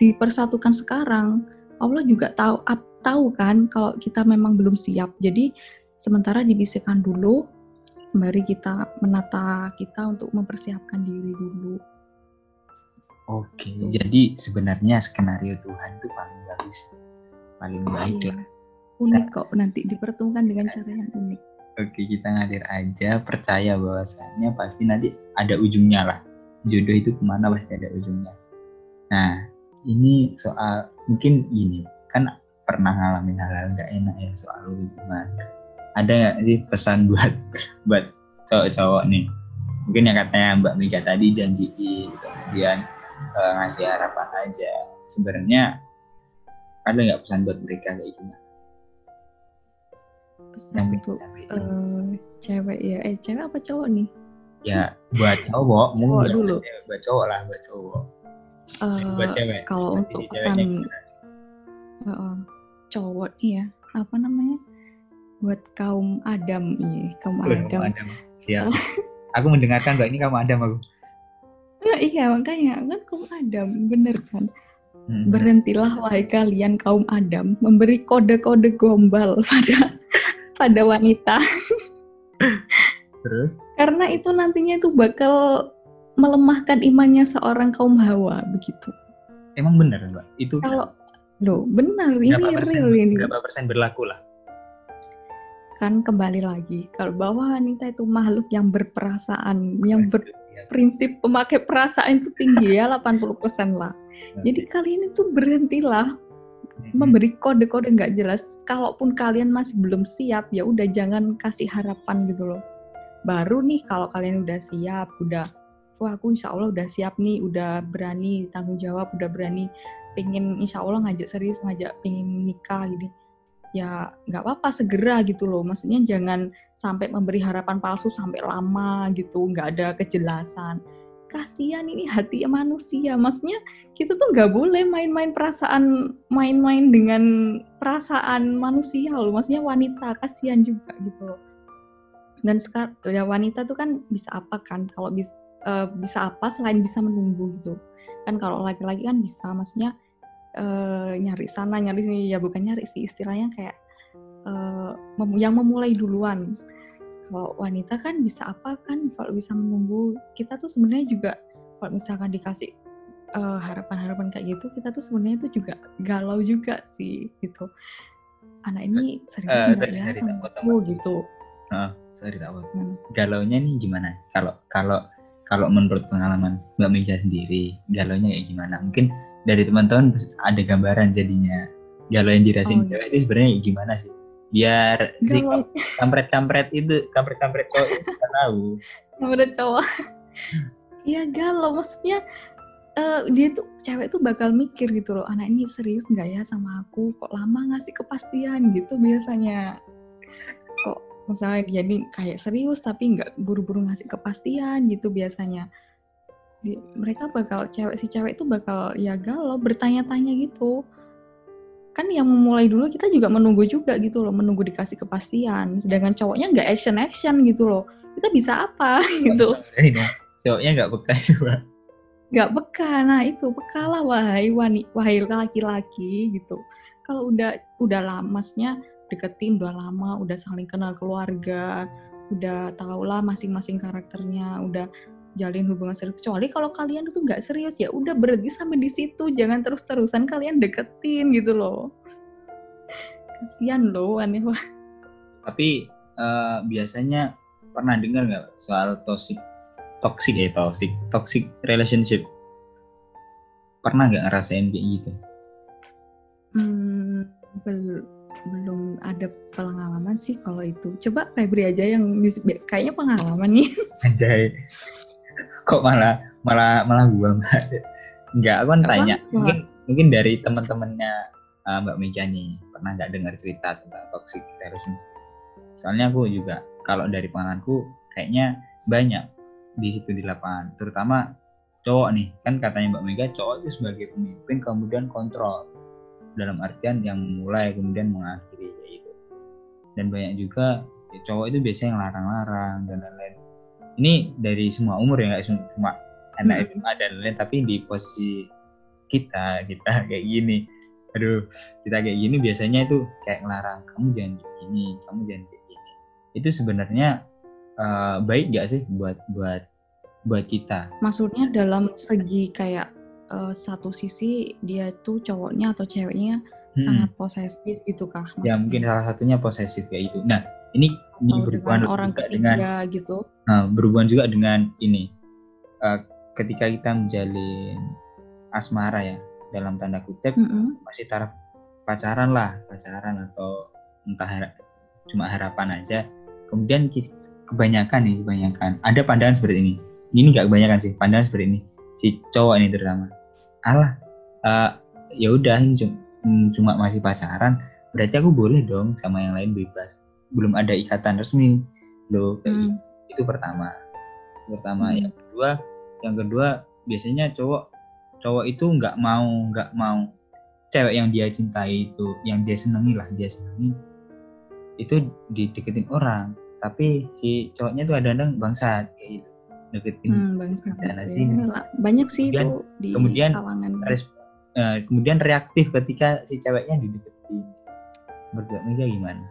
dipersatukan sekarang Allah juga tahu tahu kan kalau kita memang belum siap jadi sementara dibisikkan dulu sembari kita menata kita untuk mempersiapkan diri dulu Oke, gitu. jadi sebenarnya skenario Tuhan itu paling bagus, paling baik iya. Unik kok nanti dipertemukan dengan cara yang unik. Oke, kita ngalir aja, percaya bahwasannya pasti nanti ada ujungnya lah. Jodoh itu ke mana pasti ada ujungnya. Nah, ini soal mungkin gini, kan pernah ngalamin hal-hal nggak enak ya soal hubungan. Ada nggak sih pesan buat buat cowok-cowok nih? Mungkin yang katanya Mbak Mega tadi janjiin, kemudian uh, ngasih harapan aja sebenarnya ada nggak pesan buat mereka kayak gimana pesan untuk uh, cewek ya. Eh cewek apa cowok nih? Ya buat cowok mungkin. dulu? Cewek, buat cowok lah buat cowok. Uh, buat cewek. kalau untuk pesan uh, cowok ya apa namanya? Buat kaum Adam ini kaum Adam. Kaum Adam. Siap. aku mendengarkan mbak ini kaum Adam aku. Nah, iya makanya kan kaum Adam bener kan? Hmm. berhentilah wahai kalian kaum Adam memberi kode-kode gombal pada pada wanita. Terus? Karena itu nantinya itu bakal melemahkan imannya seorang kaum Hawa begitu. Emang benar mbak? Itu kalau lo benar ini persen, real ini. berapa persen berlaku lah? Kan kembali lagi kalau bahwa wanita itu makhluk yang berperasaan yang ber, prinsip pemakai perasaan itu tinggi ya 80% lah. Jadi kalian itu berhentilah memberi kode-kode nggak jelas. Kalaupun kalian masih belum siap, ya udah jangan kasih harapan gitu loh. Baru nih kalau kalian udah siap, udah wah aku insya Allah udah siap nih, udah berani tanggung jawab, udah berani pengen insya Allah ngajak serius, ngajak pengen nikah gitu ya nggak apa-apa segera gitu loh maksudnya jangan sampai memberi harapan palsu sampai lama gitu nggak ada kejelasan kasihan ini hati manusia. Maksudnya kita tuh nggak boleh main-main perasaan main-main dengan perasaan manusia loh. Maksudnya wanita kasihan juga gitu loh. Dan sekarang ya wanita tuh kan bisa apa kan? Kalau bisa uh, bisa apa selain bisa menunggu gitu. Kan kalau laki-laki kan bisa maksudnya uh, nyari sana nyari sini. Ya bukan nyari sih istilahnya kayak uh, yang memulai duluan kalau wanita kan bisa apa kan kalau bisa menunggu kita tuh sebenarnya juga kalau misalkan dikasih harapan harapan-harapan kayak gitu kita tuh sebenarnya itu juga galau juga sih gitu. Anak ini sering uh, ya oh gitu. oh, sorry tak hmm. galaunya nih gimana? Kalau kalau kalau menurut pengalaman Mbak Mega sendiri galaunya kayak gimana? Mungkin dari teman-teman ada gambaran jadinya galau yang dirasain oh, iya. itu sebenarnya gimana sih biar si kampret-kampret itu kampret-kampret cowok itu kita tahu. Kampret cowok. Iya galau. Maksudnya uh, dia tuh cewek tuh bakal mikir gitu loh anak ini serius nggak ya sama aku? Kok lama ngasih kepastian? Gitu biasanya. Kok misalnya jadi kayak serius tapi nggak buru-buru ngasih kepastian gitu biasanya. Di, mereka bakal cewek si cewek itu bakal ya galau bertanya-tanya gitu kan yang memulai dulu kita juga menunggu juga gitu loh menunggu dikasih kepastian. Sedangkan cowoknya nggak action action gitu loh. Kita bisa apa gitu? cowoknya nggak peka juga. Nggak peka nah itu peka lah wahai wani wahai laki-laki gitu. Kalau udah udah lamasnya deketin udah lama udah saling kenal keluarga udah tau lah masing-masing karakternya udah jalin hubungan serius kecuali kalau kalian itu nggak serius ya udah berhenti sampai di situ. Jangan terus-terusan kalian deketin gitu loh. Kasian loh aneh banget. Tapi uh, biasanya pernah dengar nggak soal toxic toxic ya toxic toxic relationship? Pernah nggak ngerasain kayak gitu? Hmm, belum belum ada pengalaman sih kalau itu. Coba Febri aja yang kayaknya pengalaman nih. Anjay kok malah malah malah gua nggak aku kan tanya. Mungkin mungkin dari teman-temannya uh, mbak Mega nih pernah nggak dengar cerita tentang toxic relationship soalnya aku juga kalau dari pengalamanku kayaknya banyak di situ di lapangan. Terutama cowok nih. Kan katanya mbak Mega cowok itu sebagai pemimpin kemudian kontrol. Dalam artian yang memulai kemudian mengakhiri kayak gitu. Dan banyak juga ya, cowok itu biasanya yang larang-larang dan lain-lain ini dari semua umur ya nggak cuma anak hmm. SMA dan lain tapi di posisi kita kita kayak gini aduh kita kayak gini biasanya itu kayak ngelarang kamu jangan kayak gini kamu jangan kayak gini itu sebenarnya uh, baik gak sih buat buat buat kita maksudnya dalam segi kayak uh, satu sisi dia tuh cowoknya atau ceweknya hmm. sangat posesif gitu kah maksudnya? ya mungkin salah satunya posesif kayak itu nah ini ini berhubungan orang juga ketiga dengan gitu. nah, berhubungan juga dengan ini uh, ketika kita menjalin asmara ya dalam tanda kutip mm -hmm. masih taraf pacaran lah pacaran atau entah har cuma harapan aja. Kemudian kebanyakan nih kebanyakan. Ada pandangan seperti ini. Ini nggak kebanyakan sih pandangan seperti ini. Si cowok ini terutama. Allah uh, ya udah ini cuma, hmm, cuma masih pacaran berarti aku boleh dong sama yang lain bebas belum ada ikatan resmi. Loh mm. itu pertama. Pertama. Mm. yang kedua yang kedua biasanya cowok cowok itu nggak mau nggak mau. Cewek yang dia cintai itu yang dia senangi lah dia senangi itu dideketin orang. Tapi si cowoknya tuh kadang-kadang bangsat kayak gitu. Deketin hmm, bangsat. sana sini banyak sih kemudian, itu di kemudian kalangan. uh, kemudian reaktif ketika si ceweknya dideketin. Menurut Mega gimana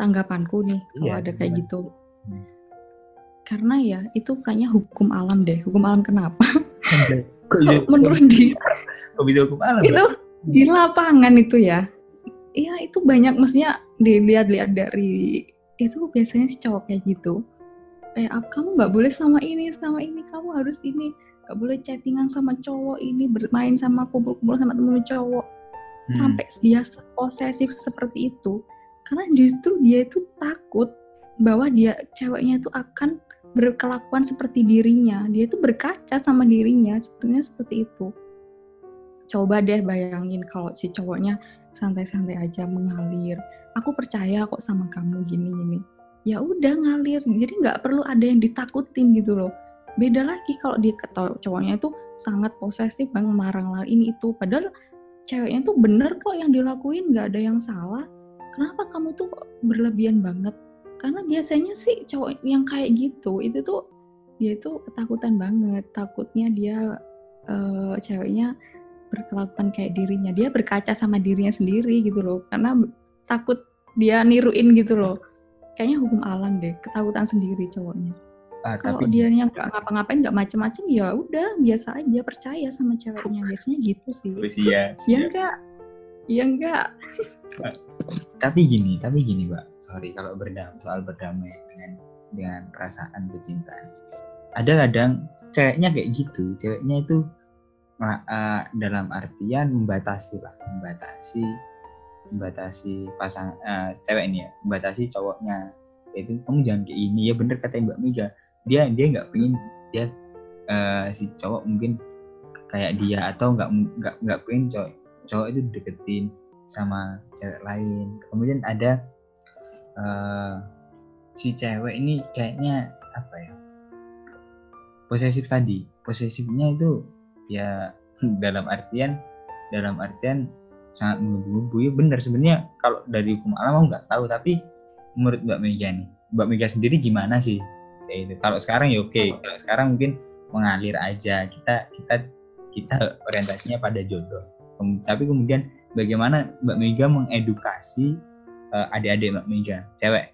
tanggapanku nih iya, kalau ada kayak gitu. Hmm. karena ya itu kayaknya hukum alam deh. Hukum alam kenapa? Kok bisa, menurut dia? kok bisa hukum alam itu ya? di lapangan itu ya. Iya itu banyak. Mestinya dilihat-lihat dari itu biasanya si cowok kayak gitu. Kayak eh, kamu nggak boleh sama ini sama ini. Kamu harus ini. Nggak boleh chattingan sama cowok ini bermain sama kumpul-kumpul sama temen cowok. Hmm. sampai dia posesif seperti itu karena justru dia itu takut bahwa dia ceweknya itu akan berkelakuan seperti dirinya. Dia itu berkaca sama dirinya sebenarnya seperti itu. Coba deh bayangin kalau si cowoknya santai-santai aja mengalir. Aku percaya kok sama kamu gini gini ya udah ngalir jadi nggak perlu ada yang ditakutin gitu loh. Beda lagi kalau dia cowoknya itu sangat posesif bang marang lah ini itu. Padahal ceweknya tuh bener kok yang dilakuin nggak ada yang salah kenapa kamu tuh berlebihan banget? Karena biasanya sih cowok yang kayak gitu itu tuh dia itu ketakutan banget. Takutnya dia uh, ceweknya berkelakuan kayak dirinya. Dia berkaca sama dirinya sendiri gitu loh. Karena takut dia niruin gitu loh. Kayaknya hukum alam deh ketakutan sendiri cowoknya. Ah, kalau tapi... dia yang nggak ngapa-ngapain nggak macem-macem ya udah biasa aja percaya sama ceweknya. Biasanya gitu sih. Iya ya enggak ya enggak. Tapi gini tapi gini mbak. Sorry kalau berdamai soal berdamai dengan dengan perasaan kecintaan. Ada kadang ceweknya kayak gitu. Ceweknya itu uh, dalam artian membatasi lah. Membatasi membatasi pasang uh, cewek ini ya. Membatasi cowoknya. Itu kamu jangan kayak ini ya bener kata Mbak Mega. Dia dia nggak pengen dia uh, si cowok mungkin kayak dia atau nggak nggak nggak pengen cowok cowok itu deketin sama cewek lain. Kemudian ada uh, si cewek ini kayaknya apa ya posesif tadi. Posesifnya itu ya dalam artian dalam artian sangat menggebu-gebu. Ya benar sebenarnya kalau dari hukum alam aku nggak tahu tapi menurut Mbak Mega nih Mbak Mega sendiri gimana sih? Kayak itu kalau sekarang ya oke. Okay. kalau sekarang mungkin mengalir aja. Kita kita kita orientasinya pada jodoh tapi kemudian bagaimana Mbak Mega mengedukasi uh, adik-adik Mbak Mega, cewek?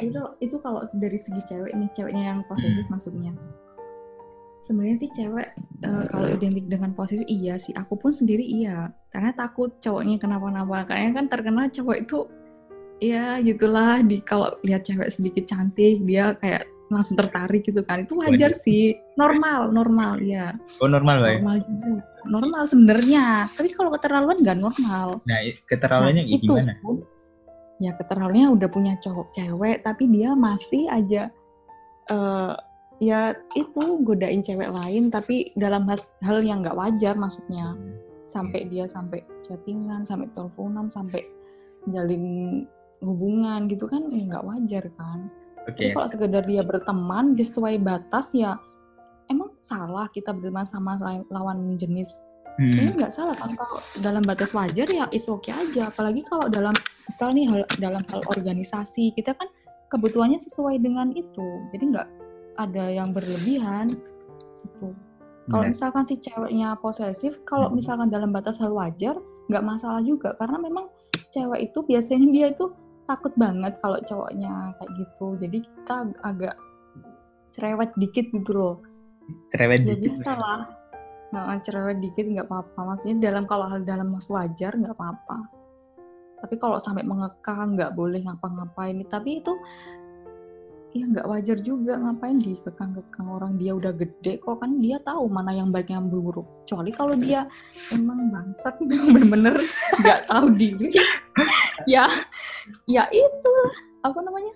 Itu itu kalau dari segi cewek nih, ceweknya yang posesif hmm. maksudnya. Sebenarnya sih cewek uh, kalau identik dengan posesif iya sih, aku pun sendiri iya. Karena takut cowoknya kenapa-napa. Kayaknya kan terkenal cowok itu ya gitulah di kalau lihat cewek sedikit cantik dia kayak langsung tertarik gitu kan itu wajar Waduh. sih normal normal ya oh normal lah normal juga normal sebenarnya. Tapi kalau keterlaluan nggak normal. Nah keterlaluannya nah, itu, gimana? ya keterlaluannya udah punya cowok cewek tapi dia masih aja uh, ya itu godain cewek lain tapi dalam hal, hal yang nggak wajar maksudnya. Hmm. sampai dia sampai chattingan sampai teleponan sampai jalin hubungan gitu kan ya nggak wajar kan. Okay. Jadi kalau sekedar dia berteman sesuai batas ya emang salah kita berteman sama lawan jenis. Hmm. Ini nggak salah kan kalau dalam batas wajar ya itu oke okay aja. Apalagi kalau dalam misal nih hal, dalam hal organisasi kita kan kebutuhannya sesuai dengan itu. Jadi nggak ada yang berlebihan. Itu. Kalau misalkan si ceweknya posesif, kalau hmm. misalkan dalam batas hal wajar, nggak masalah juga karena memang cewek itu biasanya dia itu takut banget kalau cowoknya kayak gitu. Jadi kita agak cerewet dikit gitu loh. Cerewet ya, dikit. Biasa lah. Nah, cerewet dikit nggak apa-apa. Maksudnya dalam kalau hal dalam mas wajar nggak apa-apa. Tapi kalau sampai mengekang nggak boleh ngapa-ngapain. Tapi itu ya nggak wajar juga ngapain dikekang-kekang orang dia udah gede kok kan dia tahu mana yang baik yang buruk kecuali kalau dia emang bangsat bener-bener nggak tahu diri ya ya itu apa namanya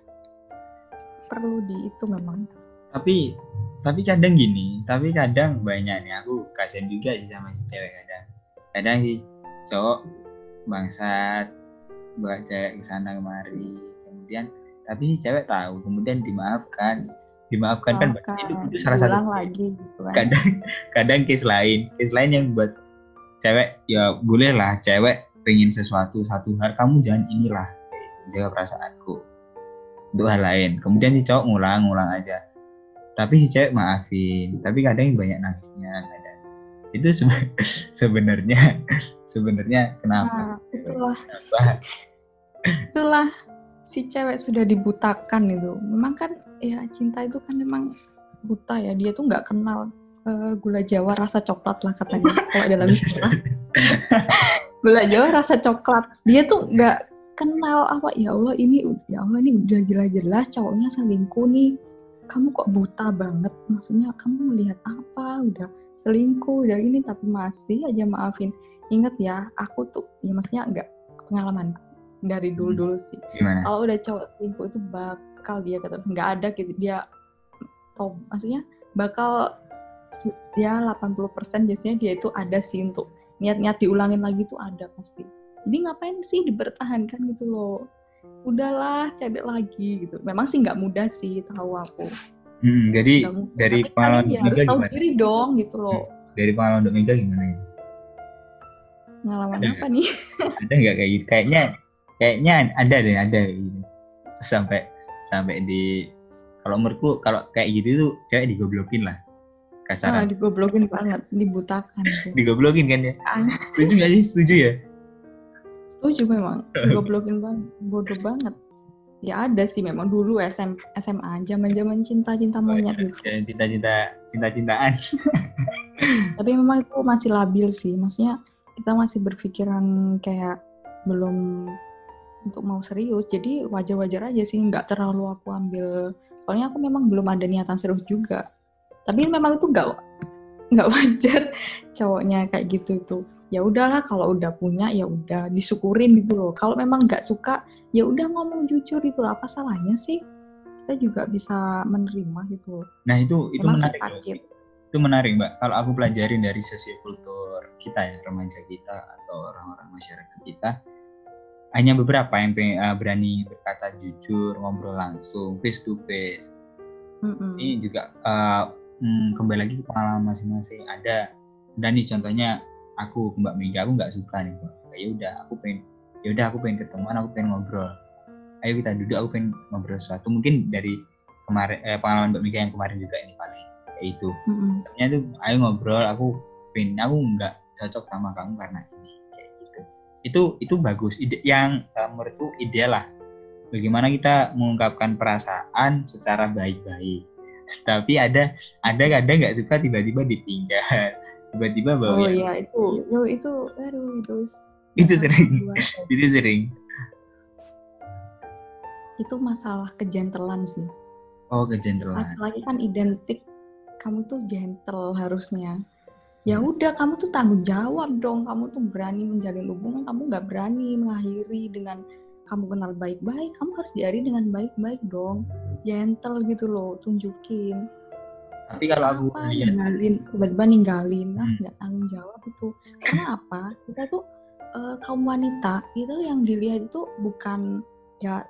perlu di itu memang tapi tapi kadang gini tapi kadang banyak nih aku kasian juga sih sama si cewek kadang. Kadang si cowok bangsat buat cewek ke sana kemari kemudian tapi si cewek tahu kemudian dimaafkan. Dimaafkan kan itu, itu salah satu lagi gitu kan. kadang kadang case lain. Case lain yang buat cewek ya boleh lah cewek pengen sesuatu satu hal kamu jangan inilah. Jaga perasaanku. Untuk hal lain. Kemudian si cowok ngulang ngulang aja tapi si cewek maafin tapi kadang banyak nangisnya kadang itu sebenarnya sebenarnya kenapa? Nah, itulah. Kenapa? itulah si cewek sudah dibutakan itu. Memang kan ya cinta itu kan memang buta ya. Dia tuh nggak kenal uh, gula jawa rasa coklat lah katanya kalau dalam istilah. Gula jawa rasa coklat. Dia tuh nggak kenal apa ya Allah ini ya Allah ini udah jelas-jelas cowoknya selingkuh nih kamu kok buta banget maksudnya kamu melihat apa udah selingkuh udah ini tapi masih aja maafin inget ya aku tuh ya maksudnya enggak pengalaman dari hmm. dulu-dulu sih. Kalau udah cowok selingkuh itu bakal dia kata nggak ada gitu dia top maksudnya bakal ya 80% biasanya dia itu ada sih untuk niat-niat diulangin lagi tuh ada pasti. Jadi ngapain sih dipertahankan gitu loh. Udahlah cari lagi gitu. Memang sih nggak mudah sih tahu aku. Hmm, jadi dari pengalaman ya, harus tahu diri dong gitu loh. Hmm, dari pengalaman Dok gimana ini? Pengalaman ada apa nih? Ada nggak kayak gitu? Kayaknya kayaknya ada deh ada gitu sampai sampai di kalau menurutku kalau kayak gitu tuh cewek digoblokin lah kasaran. Ah, digoblokin banget, dibutakan. digoblokin kan ya? Ah. Setuju gak sih? Setuju ya? Setuju memang, digoblokin banget, bodoh banget. Ya ada sih memang dulu SM, SMA, zaman-zaman cinta-cinta monyet gitu. Cinta-cinta, cinta-cintaan. Tapi memang itu masih labil sih, maksudnya kita masih berpikiran kayak belum untuk mau serius jadi wajar-wajar aja sih nggak terlalu aku ambil soalnya aku memang belum ada niatan serius juga tapi memang itu nggak nggak wajar cowoknya kayak gitu tuh ya udahlah kalau udah punya ya udah disyukurin gitu loh kalau memang nggak suka ya udah ngomong jujur itu apa salahnya sih kita juga bisa menerima gitu loh nah itu itu memang menarik sakit. itu menarik mbak kalau aku pelajarin dari sosiokultur kita ya remaja kita atau orang-orang masyarakat kita hanya beberapa yang uh, berani berkata jujur, ngobrol langsung, face to face. Mm-hmm. Ini juga uh, hmm, kembali lagi ke pengalaman masing-masing. Ada dan nih contohnya aku Mbak Mega, aku nggak suka nih Mbak. Ya udah, aku pengen ya udah aku pengen ketemuan, aku pengen ngobrol. Ayo kita duduk, aku pengen ngobrol sesuatu. Mungkin dari kemarin eh, pengalaman Mbak Mega yang kemarin juga ini paling kayak itu. Mm-hmm. Sebenarnya tuh ayo ngobrol, aku pengen aku nggak cocok sama kamu karena itu itu bagus ide yang uh, menurutku ideal lah bagaimana kita mengungkapkan perasaan secara baik-baik tapi ada ada kadang nggak suka tiba-tiba ditinggal tiba-tiba bawa oh iya itu. Itu itu aduh itu itu sering. Itu sering. Itu masalah kejentelan sih. Oh kejentelan lagi kan identik kamu tuh gentle harusnya. Ya udah kamu tuh tanggung jawab dong. Kamu tuh berani menjalin hubungan. Kamu nggak berani mengakhiri dengan kamu kenal baik-baik. Kamu harus diari dengan baik-baik dong. Gentle gitu loh tunjukin tapi kalau aku lihat ninggalin? Tiba-tiba ninggalin. Nah hmm. nggak tanggung jawab itu. Karena apa? Kita tuh uh, kaum wanita itu yang dilihat itu bukan ya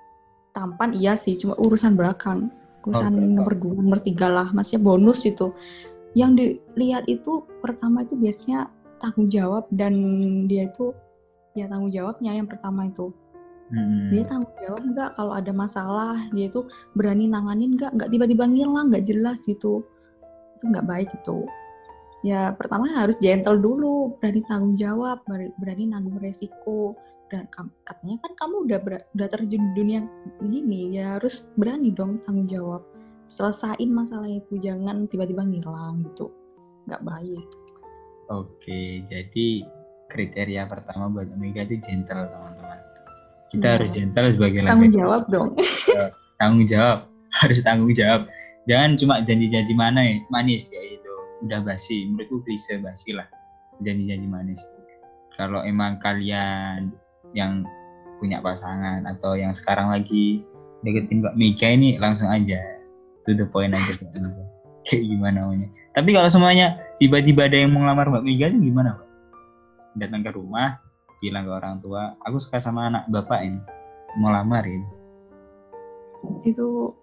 tampan iya sih. Cuma urusan belakang. Urusan okay. nomor dua nomor tiga lah. Maksudnya bonus itu. Yang dilihat itu pertama itu biasanya tanggung jawab dan dia itu ya tanggung jawabnya yang pertama itu. Hmm. dia tanggung jawab nggak kalau ada masalah? Dia itu berani nanganin nggak? Nggak tiba-tiba ngilang nggak jelas gitu itu nggak baik itu ya pertama harus gentle dulu berani tanggung jawab berani nanggung resiko. Dan katanya kan kamu udah ber, udah terjun di dunia ini ya harus berani dong tanggung jawab. Selesain masalah itu jangan tiba-tiba ngilang gitu. Nggak baik. Oke jadi kriteria pertama buat Omega itu gentle teman-teman. Kita ya. harus gentle sebagai tanggung jawab dong. Tanggung jawab. Harus tanggung jawab jangan cuma janji-janji mana ya manis ya itu udah basi menurutku bisa basi lah. Janji-janji manis. Kalau emang kalian yang punya pasangan atau yang sekarang lagi deketin Mbak Mika ini langsung aja. To the point aja kayak gimana namanya tapi kalau semuanya tiba-tiba ada yang mau ngelamar Mbak Mika itu gimana Pak? datang ke rumah bilang ke orang tua aku suka sama anak bapak ini. Mau lamar ini. Itu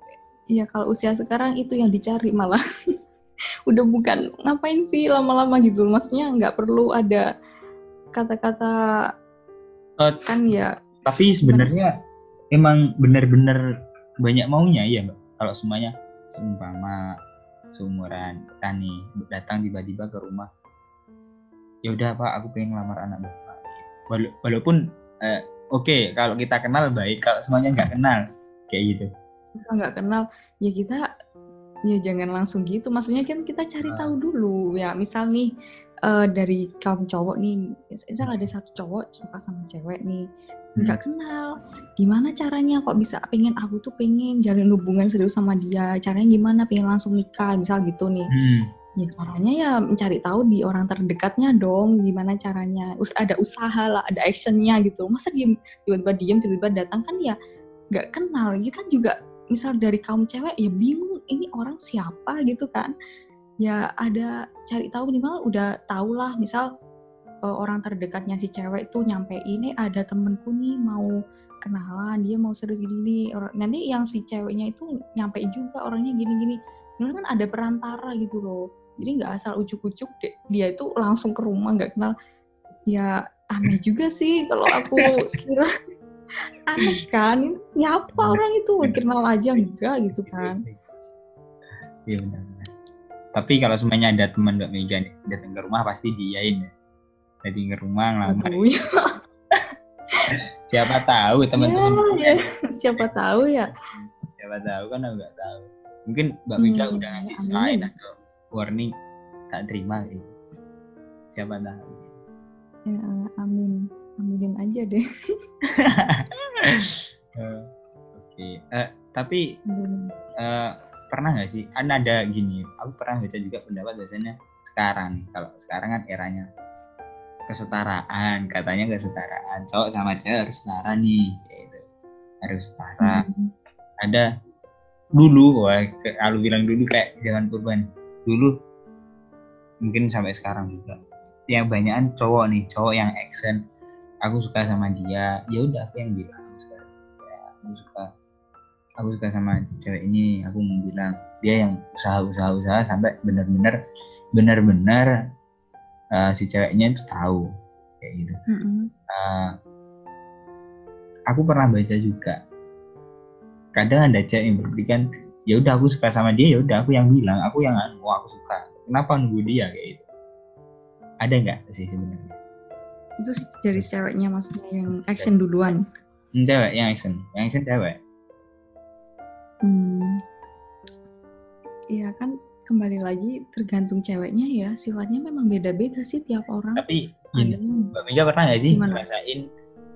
ya kalau usia sekarang itu yang dicari malah. Udah bukan ngapain sih lama-lama gitu? Maksudnya nggak perlu ada kata-kata uh, kan ya. tapi sebenarnya emang benar-benar banyak maunya ya mbak. Kalau semuanya seumpama seumuran tani datang tiba-tiba ke rumah ya udah pak aku pengen ngelamar anak bapak. Wala walaupun uh, oke okay, kalau kita kenal baik kalau semuanya nggak kenal kayak gitu kita nggak kenal ya kita ya jangan langsung gitu. Maksudnya kan kita cari uh. tahu dulu. Ya misal nih uh, dari kaum cowok nih misal ada satu cowok suka sama cewek nih nggak hmm. kenal. Gimana caranya kok bisa pengen aku tuh pengen jalin hubungan serius sama dia? Caranya gimana pengen langsung nikah? Misal gitu nih. Hmm. ya caranya ya mencari tahu di orang terdekatnya dong. Gimana caranya? Us ada usaha lah ada actionnya gitu. Masa diem tiba-tiba diem tiba-tiba datang kan ya nggak kenal. Kita juga misal dari kaum cewek ya bingung ini orang siapa gitu kan. Ya ada cari tahu minimal udah tau lah misal uh, orang terdekatnya si cewek itu nyampe ini ada temenku nih mau kenalan dia mau serius gini nanti yang si ceweknya itu nyampe juga orangnya gini-gini. Ini kan ada perantara gitu loh. Jadi nggak asal ujuk-ujuk dia itu langsung ke rumah nggak kenal. Ya aneh juga sih kalau aku kira aneh kan? Ini siapa orang itu? Kenal aja enggak gitu kan? Iya benar tapi kalau semuanya ada teman Mbak Mega nih datang ke rumah pasti diain ya. Jadi ke rumah ngelamar. Ya. siapa tahu teman-teman ya, ya. siapa tahu ya. Siapa tahu kan aku nggak tahu. Mungkin Mbak Mega hmm, udah ngasih amin. sign atau warning tak terima gitu. Siapa tahu. Ya amin aminin aja deh. Uh, oke. Okay. uh, tapi uh, pernah nggak sih? Kan ada gini aku pernah baca juga pendapat biasanya sekarang. Kalau sekarang kan eranya kesetaraan katanya kesetaraan. Cowok sama cewek harus setara nih gitu. Harus setara. Hmm. ada dulu wah kalau bilang dulu kayak zaman purban dulu mungkin sampai sekarang juga. Yang banyakan cowok nih cowok yang action aku suka sama dia. Ya udah aku yang bilang suka ya, aku suka. Aku suka sama cewek ini. Aku mau bilang dia yang usaha usaha usaha sampai benar-benar benar-benar uh, si ceweknya itu tahu. Kayak gitu. Mm-hmm. uh, aku pernah baca juga. Kadang ada cewek yang berpikiran ya udah aku suka sama dia ya udah aku yang bilang aku yang anu aku suka. Kenapa nunggu dia? Kayak gitu. Ada nggak sih sebenarnya itu dari ceweknya maksudnya yang action duluan? Hmm, cewek yang action. Yang action cewek. Hmm. Ya kan kembali lagi tergantung ceweknya ya. Sifatnya memang beda-beda sih tiap orang. Tapi gini, Mbak Mega pernah nggak sih Gimana? ngerasain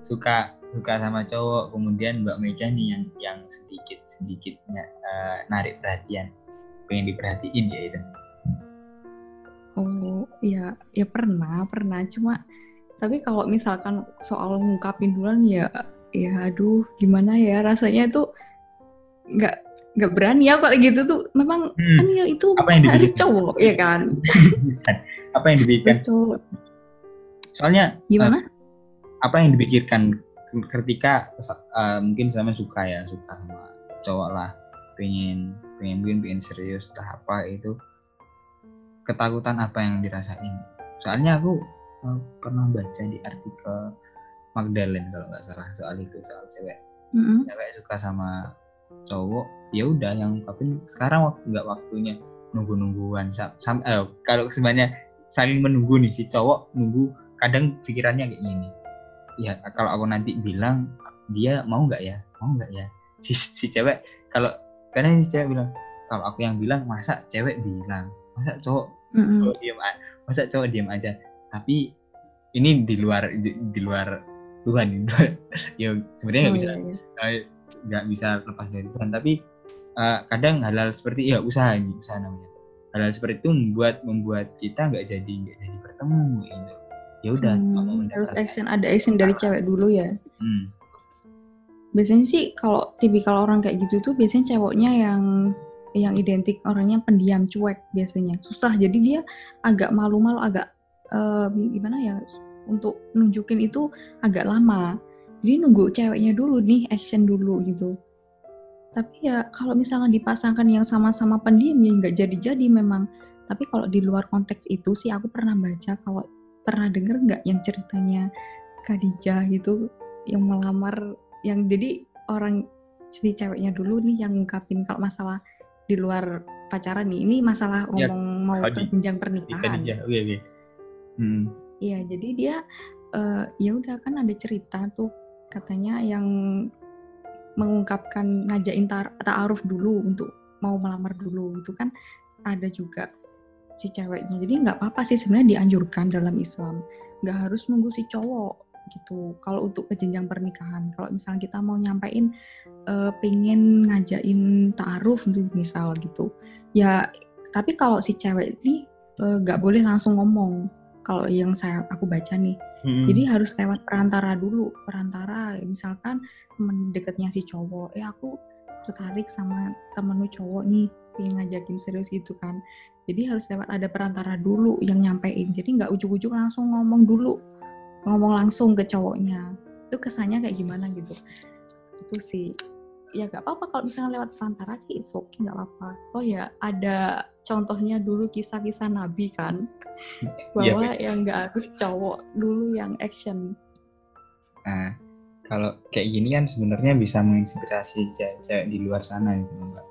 suka suka sama cowok kemudian Mbak Mega nih yang yang sedikit sedikitnya uh, narik perhatian. Pengen diperhatiin ya itu. Oh ya ya pernah pernah. Cuma tapi kalau misalkan soal ngungkapin duluan ya ya aduh gimana ya? Rasanya itu nggak nggak berani ya kalau gitu tuh. Memang hmm. kan ya itu apa yang harus cowok ya kan? Apa yang dipikirkan cowok. Soalnya gimana? uh, apa yang dipikirkan ketika uh, mungkin sama suka ya suka sama cowok lah. Pengen pengen mungkin pengen serius entah apa itu. Ketakutan apa yang dirasain? Soalnya aku pernah baca di artikel Magdalene kalau nggak salah soal itu soal cewek. Mm-hmm. cewek suka sama cowok ya udah yang tapi sekarang waktu nggak waktunya nunggu nungguan sam, eh, kalau sebenarnya saling menunggu nih si cowok nunggu kadang pikirannya kayak gini. Ya kalau aku nanti bilang dia mau nggak ya? Mau nggak ya? Si si cewek kalau kadang si cewek bilang kalau aku yang bilang masa cewek bilang? Masa cowok mm-hmm. cowok diam masa cowok diam aja tapi ini di luar di luar Tuhan ya sebenarnya nggak oh, bisa iya, iya. nggak iya. bisa lepas dari Tuhan. Tapi uh, kadang hal-hal seperti ya usaha ini usaha namanya. Hal-hal seperti itu membuat membuat kita nggak jadi nggak jadi bertemu gitu. Ya udah hmm, harus action ada action dari cewek dulu ya? Hmm. biasanya sih kalau tipikal orang kayak gitu tuh biasanya ceweknya yang yang identik orangnya pendiam cuek biasanya. Susah jadi dia agak malu-malu agak uh, gimana ya untuk nunjukin itu agak lama. Jadi nunggu ceweknya dulu nih action dulu gitu. Tapi ya kalau misalnya dipasangkan yang sama-sama pendiam ya nggak jadi-jadi memang. Tapi kalau di luar konteks itu sih aku pernah baca kalau pernah denger nggak yang ceritanya Khadijah gitu yang melamar yang jadi orang si ceweknya dulu nih yang ngungkapin kalau masalah di luar pacaran nih. Ini masalah ya, ngomong mau ke jenjang pernikahan. Khadijah. Oke oke hmm. iya jadi dia uh, ya udah kan ada cerita tuh katanya yang mengungkapkan ngajakin ta'aruf dulu untuk mau melamar dulu itu kan ada juga si ceweknya. Jadi nggak apa-apa sih sebenarnya dianjurkan dalam Islam. Nggak harus nunggu si cowok gitu. Kalau untuk ke jenjang pernikahan kalau misalnya kita mau nyampein uh, pengen ngajain taaruf gitu misal gitu ya tapi kalau si cewek ini eh, nggak uh, boleh langsung ngomong kalau yang saya aku baca nih. Hmm. jadi harus lewat perantara dulu. Perantara misalkan temen deketnya si cowok eh aku tertarik sama temen lu cowok nih pengen ngajakin serius gitu kan. Jadi harus lewat ada perantara dulu yang nyampein. Jadi nggak ujuk-ujuk langsung ngomong dulu. Ngomong langsung ke cowoknya. Itu kesannya kayak gimana gitu? Itu sih ya nggak apa-apa. Kalau misalnya lewat perantara sih it's okay nggak apa-apa. Oh ya ada contohnya dulu kisah-kisah nabi kan? Iya, bahwa ya, yang nggak harus cowok dulu yang action. Nah kalau kayak gini kan sebenarnya bisa menginspirasi cewek-cewek di luar sana gitu mbak.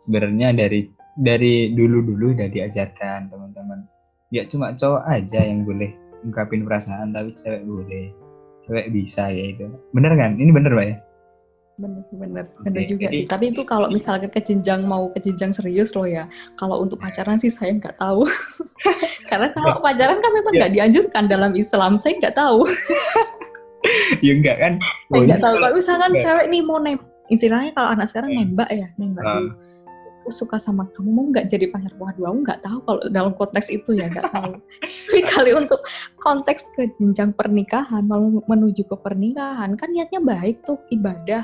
Sebenarnya dari dari dulu-dulu udah diajarkan teman-teman. Ya cuma cowok aja yang boleh ungkapin perasaan tapi cewek boleh. Cewek bisa ya itu. Bener kan? Ini bener pak ya bener bener. Juga jadi, sih. Tapi itu kalau misalnya ke jenjang mau ke jenjang serius loh ya kalau untuk pacaran sih saya nggak tahu. Karena kalau pacaran kan memang ya. nggak ya. dianjurkan dalam Islam saya nggak tahu. Ya enggak kan? Saya nggak tahu. Kalau misalkan cewek nih mau nembak istilahnya kalau anak sekarang nembak ya nembak uh aku suka sama kamu mau nggak jadi pacar? Waduh aku nggak tahu kalau dalam konteks itu ya nggak tahu. Tapi kali untuk konteks ke jenjang pernikahan mau menuju ke pernikahan kan niatnya baik tuh ibadah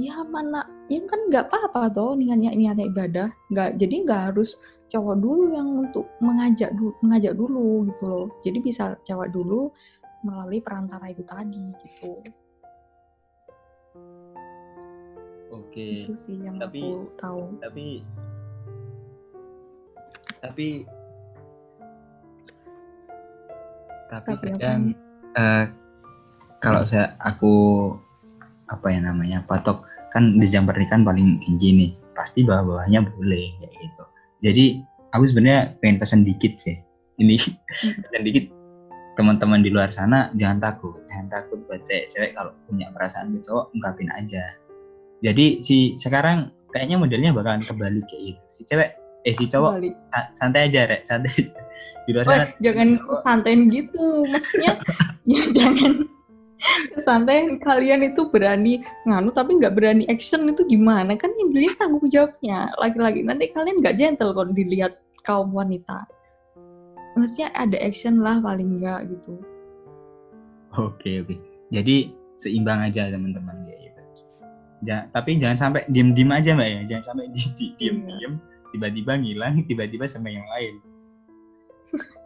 ya mana ya kan nggak apa-apa tuh niatnya niatnya ibadah nggak jadi nggak harus cowok dulu yang untuk mengajak dulu mengajak dulu gitu loh jadi bisa cewek dulu melalui perantara itu tadi gitu Oke. Itu sih yang tapi, aku tahu. Tapi tapi tapi, tapi kadang uh, kalau saya aku apa ya namanya patok kan di jam pernikahan paling tinggi nih pasti bawah-bawahnya boleh kayak gitu. Jadi aku sebenarnya pengen pesan dikit sih. Ini hmm. pesan dikit. Teman-teman di luar sana jangan takut. Jangan takut buat cewek-cewek kalau punya perasaan ke cowok ungkapin aja. Jadi si sekarang kayaknya modelnya bakalan kebalik kayak gitu. Si cewek eh si cowok santai aja rek. Santai di luar sana jangan santai gitu. Maksudnya ya jangan santai kalian itu berani nganu tapi nggak berani action itu gimana? Kan yang dilihat tanggung jawabnya. Lagi-lagi nanti kalian nggak gentle kalau dilihat kaum wanita. Maksudnya ada action lah paling enggak gitu. Oke oke. Jadi seimbang aja teman-teman. Ya ja, tapi jangan sampai diem-diem aja mbak ya. Jangan sampai di, di, diem-diem tiba-tiba ngilang tiba-tiba sama yang lain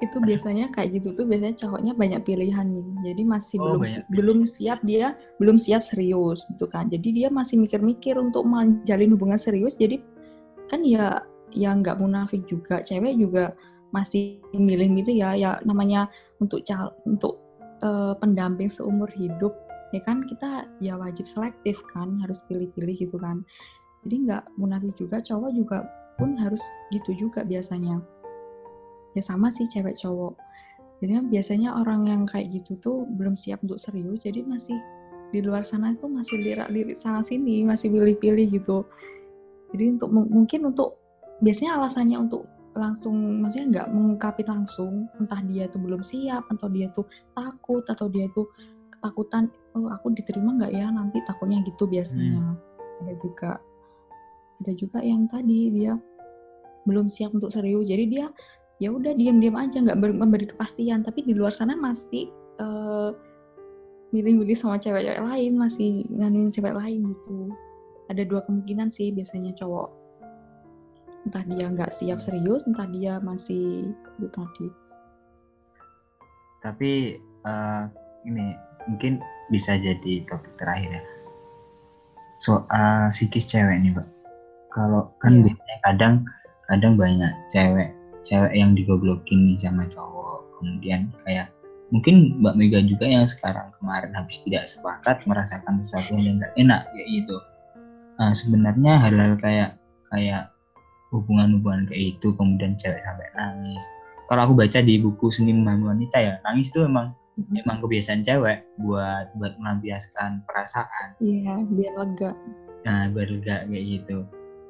itu biasanya kayak gitu tuh biasanya cowoknya banyak pilihan nih. Jadi masih oh, belum belum siap dia belum siap serius gitu kan. Jadi dia masih mikir-mikir untuk menjalin hubungan serius. Jadi kan ya ya nggak munafik juga. Cewek juga masih milih-milih ya. Ya namanya untuk cal untuk uh, pendamping seumur hidup ya kan kita ya wajib selektif kan harus pilih-pilih gitu kan. Jadi nggak munafik juga. Cowok juga pun harus gitu juga biasanya ya sama sih cewek cowok. Jadi biasanya orang yang kayak gitu tuh belum siap untuk serius jadi masih di luar sana itu masih lirik-lirik sana sini masih pilih-pilih gitu. Jadi untuk mungkin untuk biasanya alasannya untuk langsung maksudnya nggak mengungkapin langsung entah dia tuh belum siap atau dia tuh takut atau dia tuh ketakutan oh aku diterima nggak ya nanti takutnya? gitu biasanya. Hmm. ada juga ada juga yang tadi dia belum siap untuk serius jadi dia ya udah diam-diam aja nggak memberi kepastian. Tapi di luar sana masih uh, milih-milih sama cewek-cewek lain masih nganuin cewek lain gitu. Ada dua kemungkinan sih biasanya cowok. Entah dia nggak siap serius entah dia masih itu tadi tapi uh, ini mungkin bisa jadi topik terakhir ya. Soal psikis cewek nih mbak. Kalau kan yeah. biasanya kadang kadang banyak cewek cewek yang digoblokin nih sama cowok. Kemudian kayak mungkin Mbak Mega juga yang sekarang kemarin habis tidak sepakat merasakan sesuatu yang nggak enak ya itu nah, sebenarnya hal-hal kayak kayak hubungan-hubungan kayak itu kemudian cewek sampai nangis. Kalau aku baca di buku seni memahami wanita ya nangis itu memang memang kebiasaan cewek buat buat melampiaskan perasaan. Iya biar lega. Nah biar lega kayak gitu.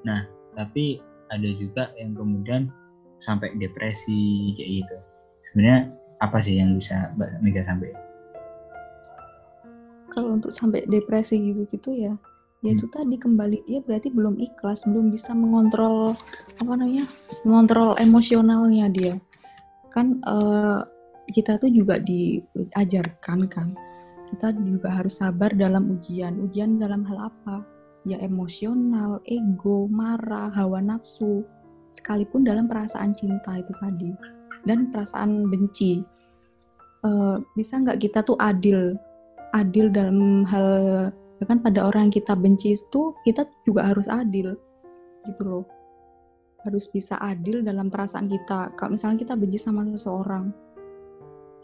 Nah tapi ada juga yang kemudian sampai depresi kayak gitu. Sebenarnya apa sih yang bisa Mbak Mega sampai kalau untuk sampai depresi gitu gitu ya ya itu hmm. tadi kembali dia berarti belum ikhlas belum bisa mengontrol apa namanya mengontrol emosionalnya dia. Kan uh, kita tuh juga diajarkan kan kita juga harus sabar dalam ujian. Ujian dalam hal apa? Ya emosional, ego, marah, hawa nafsu, sekalipun dalam perasaan cinta itu tadi dan perasaan benci. Uh, bisa nggak kita tuh adil, adil dalam hal kan pada orang yang kita benci itu kita juga harus adil, gitu loh. Harus bisa adil dalam perasaan kita. Kalau misalnya kita benci sama seseorang,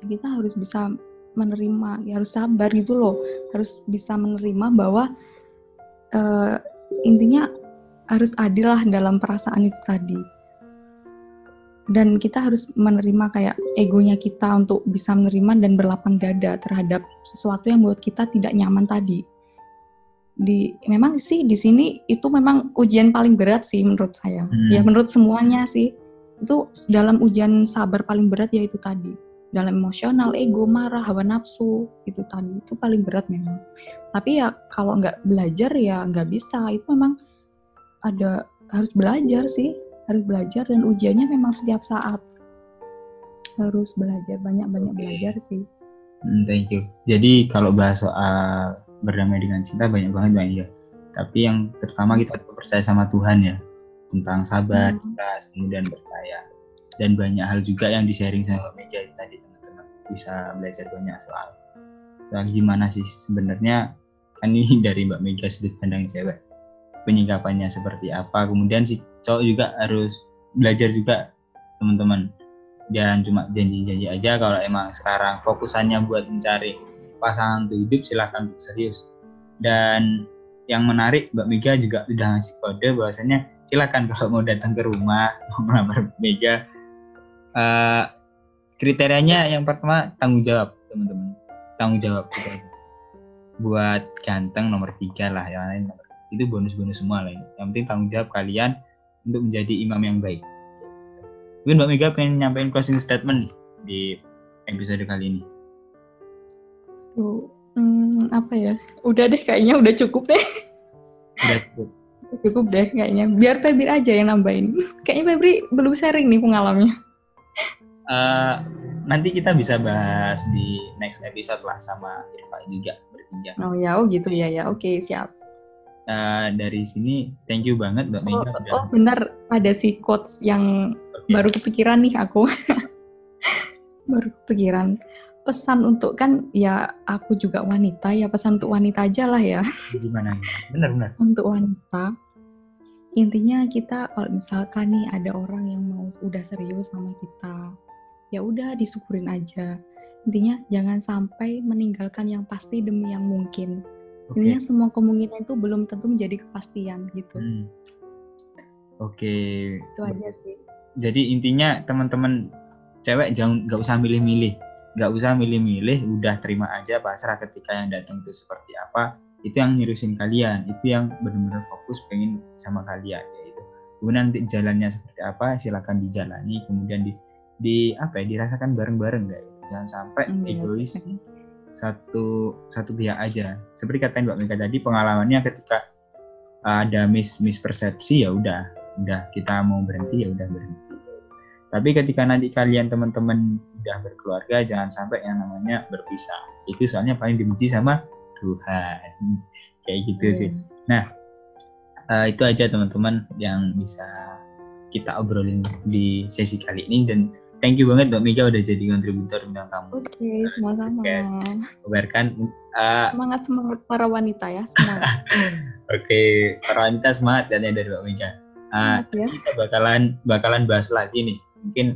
kita harus bisa menerima, ya harus sabar gitu loh. Harus bisa menerima bahwa uh, intinya harus adil lah dalam perasaan itu tadi dan kita harus menerima kayak egonya kita untuk bisa menerima dan berlapang dada terhadap sesuatu yang buat kita tidak nyaman tadi di memang sih di sini itu memang ujian paling berat sih menurut saya hmm. ya menurut semuanya sih itu dalam ujian sabar paling berat ya itu tadi dalam emosional, ego, marah, hawa nafsu itu tadi itu paling berat memang. Tapi ya kalau nggak belajar ya nggak bisa. Itu memang ada harus belajar sih, harus belajar dan ujiannya memang setiap saat. Harus belajar banyak-banyak belajar sih. Hmm, thank you. Jadi kalau bahas soal berdamai dengan cinta banyak banget bang ya. Tapi yang terutama kita percaya sama Tuhan ya. Tentang sabar, hmm. kemudian percaya dan banyak hal juga yang di-sharing sama Meja tadi teman-teman. Bisa belajar banyak soal. Soal gimana sih sebenarnya? Kan ini dari Mbak Mega sudut pandang cewek penyikapannya seperti apa. Kemudian si cowok juga harus belajar juga teman-teman. Jangan cuma janji-janji aja kalau emang sekarang fokusannya buat mencari pasangan untuk hidup silahkan serius. Dan yang menarik Mbak Mega juga sudah ngasih kode bahwasanya silakan kalau mau datang ke rumah mau melamar Mega. Uh, kriterianya yang pertama tanggung jawab teman-teman. Tanggung jawab gitu buat ganteng nomor tiga lah yang lain itu bonus-bonus semua lah yang penting tanggung jawab kalian untuk menjadi imam yang baik. Mungkin Mbak Mega pengen nyampein closing statement di episode kali ini. Oh, hmm, apa ya? Udah deh kayaknya udah cukup deh. Udah cukup. Cukup deh kayaknya. Biar Febri aja yang nambahin. Kayaknya Febri belum sharing nih pengalamannya. Uh, nanti kita bisa bahas di next episode lah sama Irfa juga bertiga. Oh ya, oh gitu ya ya. Oke, siap. Uh, dari sini thank you banget Mbak Mega. Oh, oh benar ada si quotes yang okay. baru kepikiran nih aku. baru kepikiran. Pesan untuk kan ya aku juga wanita ya pesan untuk wanita aja lah ya. Gimana? Benar benar. untuk wanita intinya kita kalau misalkan nih ada orang yang mau udah serius sama kita ya udah disyukurin aja intinya jangan sampai meninggalkan yang pasti demi yang mungkin okay. intinya semua kemungkinan itu belum tentu menjadi kepastian gitu. Hmm. oke. Okay. itu aja sih. Jadi intinya teman-teman cewek jangan nggak usah milih-milih. Nggak usah milih-milih udah terima aja pasrah ketika yang datang itu seperti apa. Itu yang nyirusin kalian. Itu yang benar-benar fokus pengen sama kalian ya itu kemudian nanti jalannya seperti apa silakan dijalani. Kemudian di di apa ya dirasakan bareng-bareng guys jangan sampai hmm, egois satu satu pihak aja. Seperti kata Mbak Mega tadi pengalamannya ketika ada mis mispersepsi ya udah udah kita mau berhenti ya udah berhenti. Tapi ketika nanti kalian teman-teman udah berkeluarga jangan sampai yang namanya berpisah. Itu soalnya paling dibenci sama Tuhan. Kayak gitu hmm. sih. Nah uh, itu aja teman-teman yang bisa kita obrolin di sesi kali ini. Dan thank you banget Mbak Mega udah jadi kontributor bintang tamu. Oke, okay, sama-sama. Kabarkan uh, semangat semangat para wanita ya, semangat. Oke, okay, para wanita semangat dan ya dari Mbak Mega. Uh, ya. Kita bakalan bakalan bahas lagi nih. Mungkin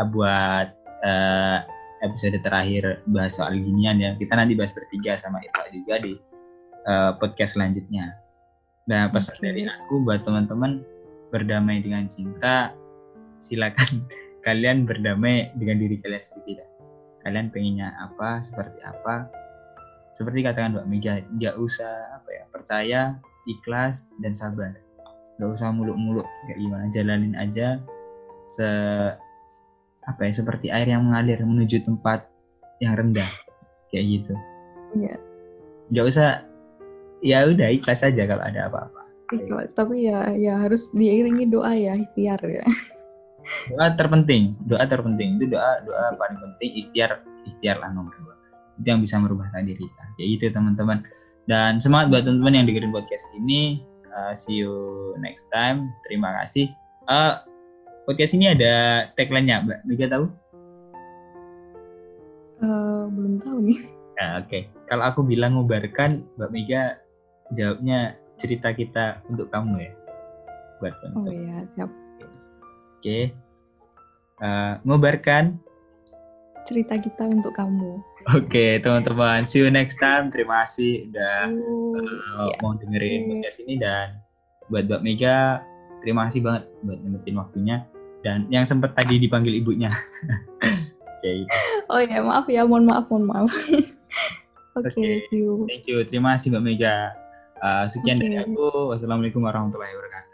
uh, buat uh, episode terakhir bahas soal ginian ya. Kita nanti bahas bertiga sama Ita juga di uh, podcast selanjutnya. Nah, pesan okay. dari aku buat teman-teman berdamai dengan cinta, silakan kalian berdamai dengan diri kalian sendiri kalian pengennya apa seperti apa? Seperti katakan Mbak Mega nggak usah apa ya percaya ikhlas dan sabar. Nggak usah muluk-muluk kayak gimana jalanin aja se apa ya seperti air yang mengalir menuju tempat yang rendah kayak gitu. Iya. Nggak usah ya udah ikhlas aja kalau ada apa-apa. Ikhlas tapi ya ya harus diiringi doa ya ikhtiar ya doa terpenting doa terpenting. Itu doa doa paling penting ikhtiar ikhtiar lah nomor dua. Itu yang bisa merubah takdir kita. Ya itu teman-teman. Dan semangat buat teman-teman yang dengerin podcast ini. Uh, see you next time. Terima kasih. Uh, podcast ini ada tagline-nya mbak. Mega tahu? Uh, belum tahu nih. Nah, oke. Okay. kalau aku bilang ngobarkan mbak Mega jawabnya cerita kita untuk kamu ya. Buat teman-teman. Oh iya siap. Oke. Uh, ngobarkan cerita kita untuk kamu. Oke, okay, teman-teman. See you next time. Terima kasih udah uh, yeah. mau dengerin podcast ini dan buat Mbak Mega, terima kasih banget buat nyempetin waktunya dan yang sempat tadi dipanggil ibunya. Oke. okay. Oh ya, maaf ya, mohon maaf, mohon maaf. Oke, okay, okay, see you. Thank you. Terima kasih Mbak Mega. Uh, sekian okay. dari aku. Wassalamualaikum warahmatullahi wabarakatuh.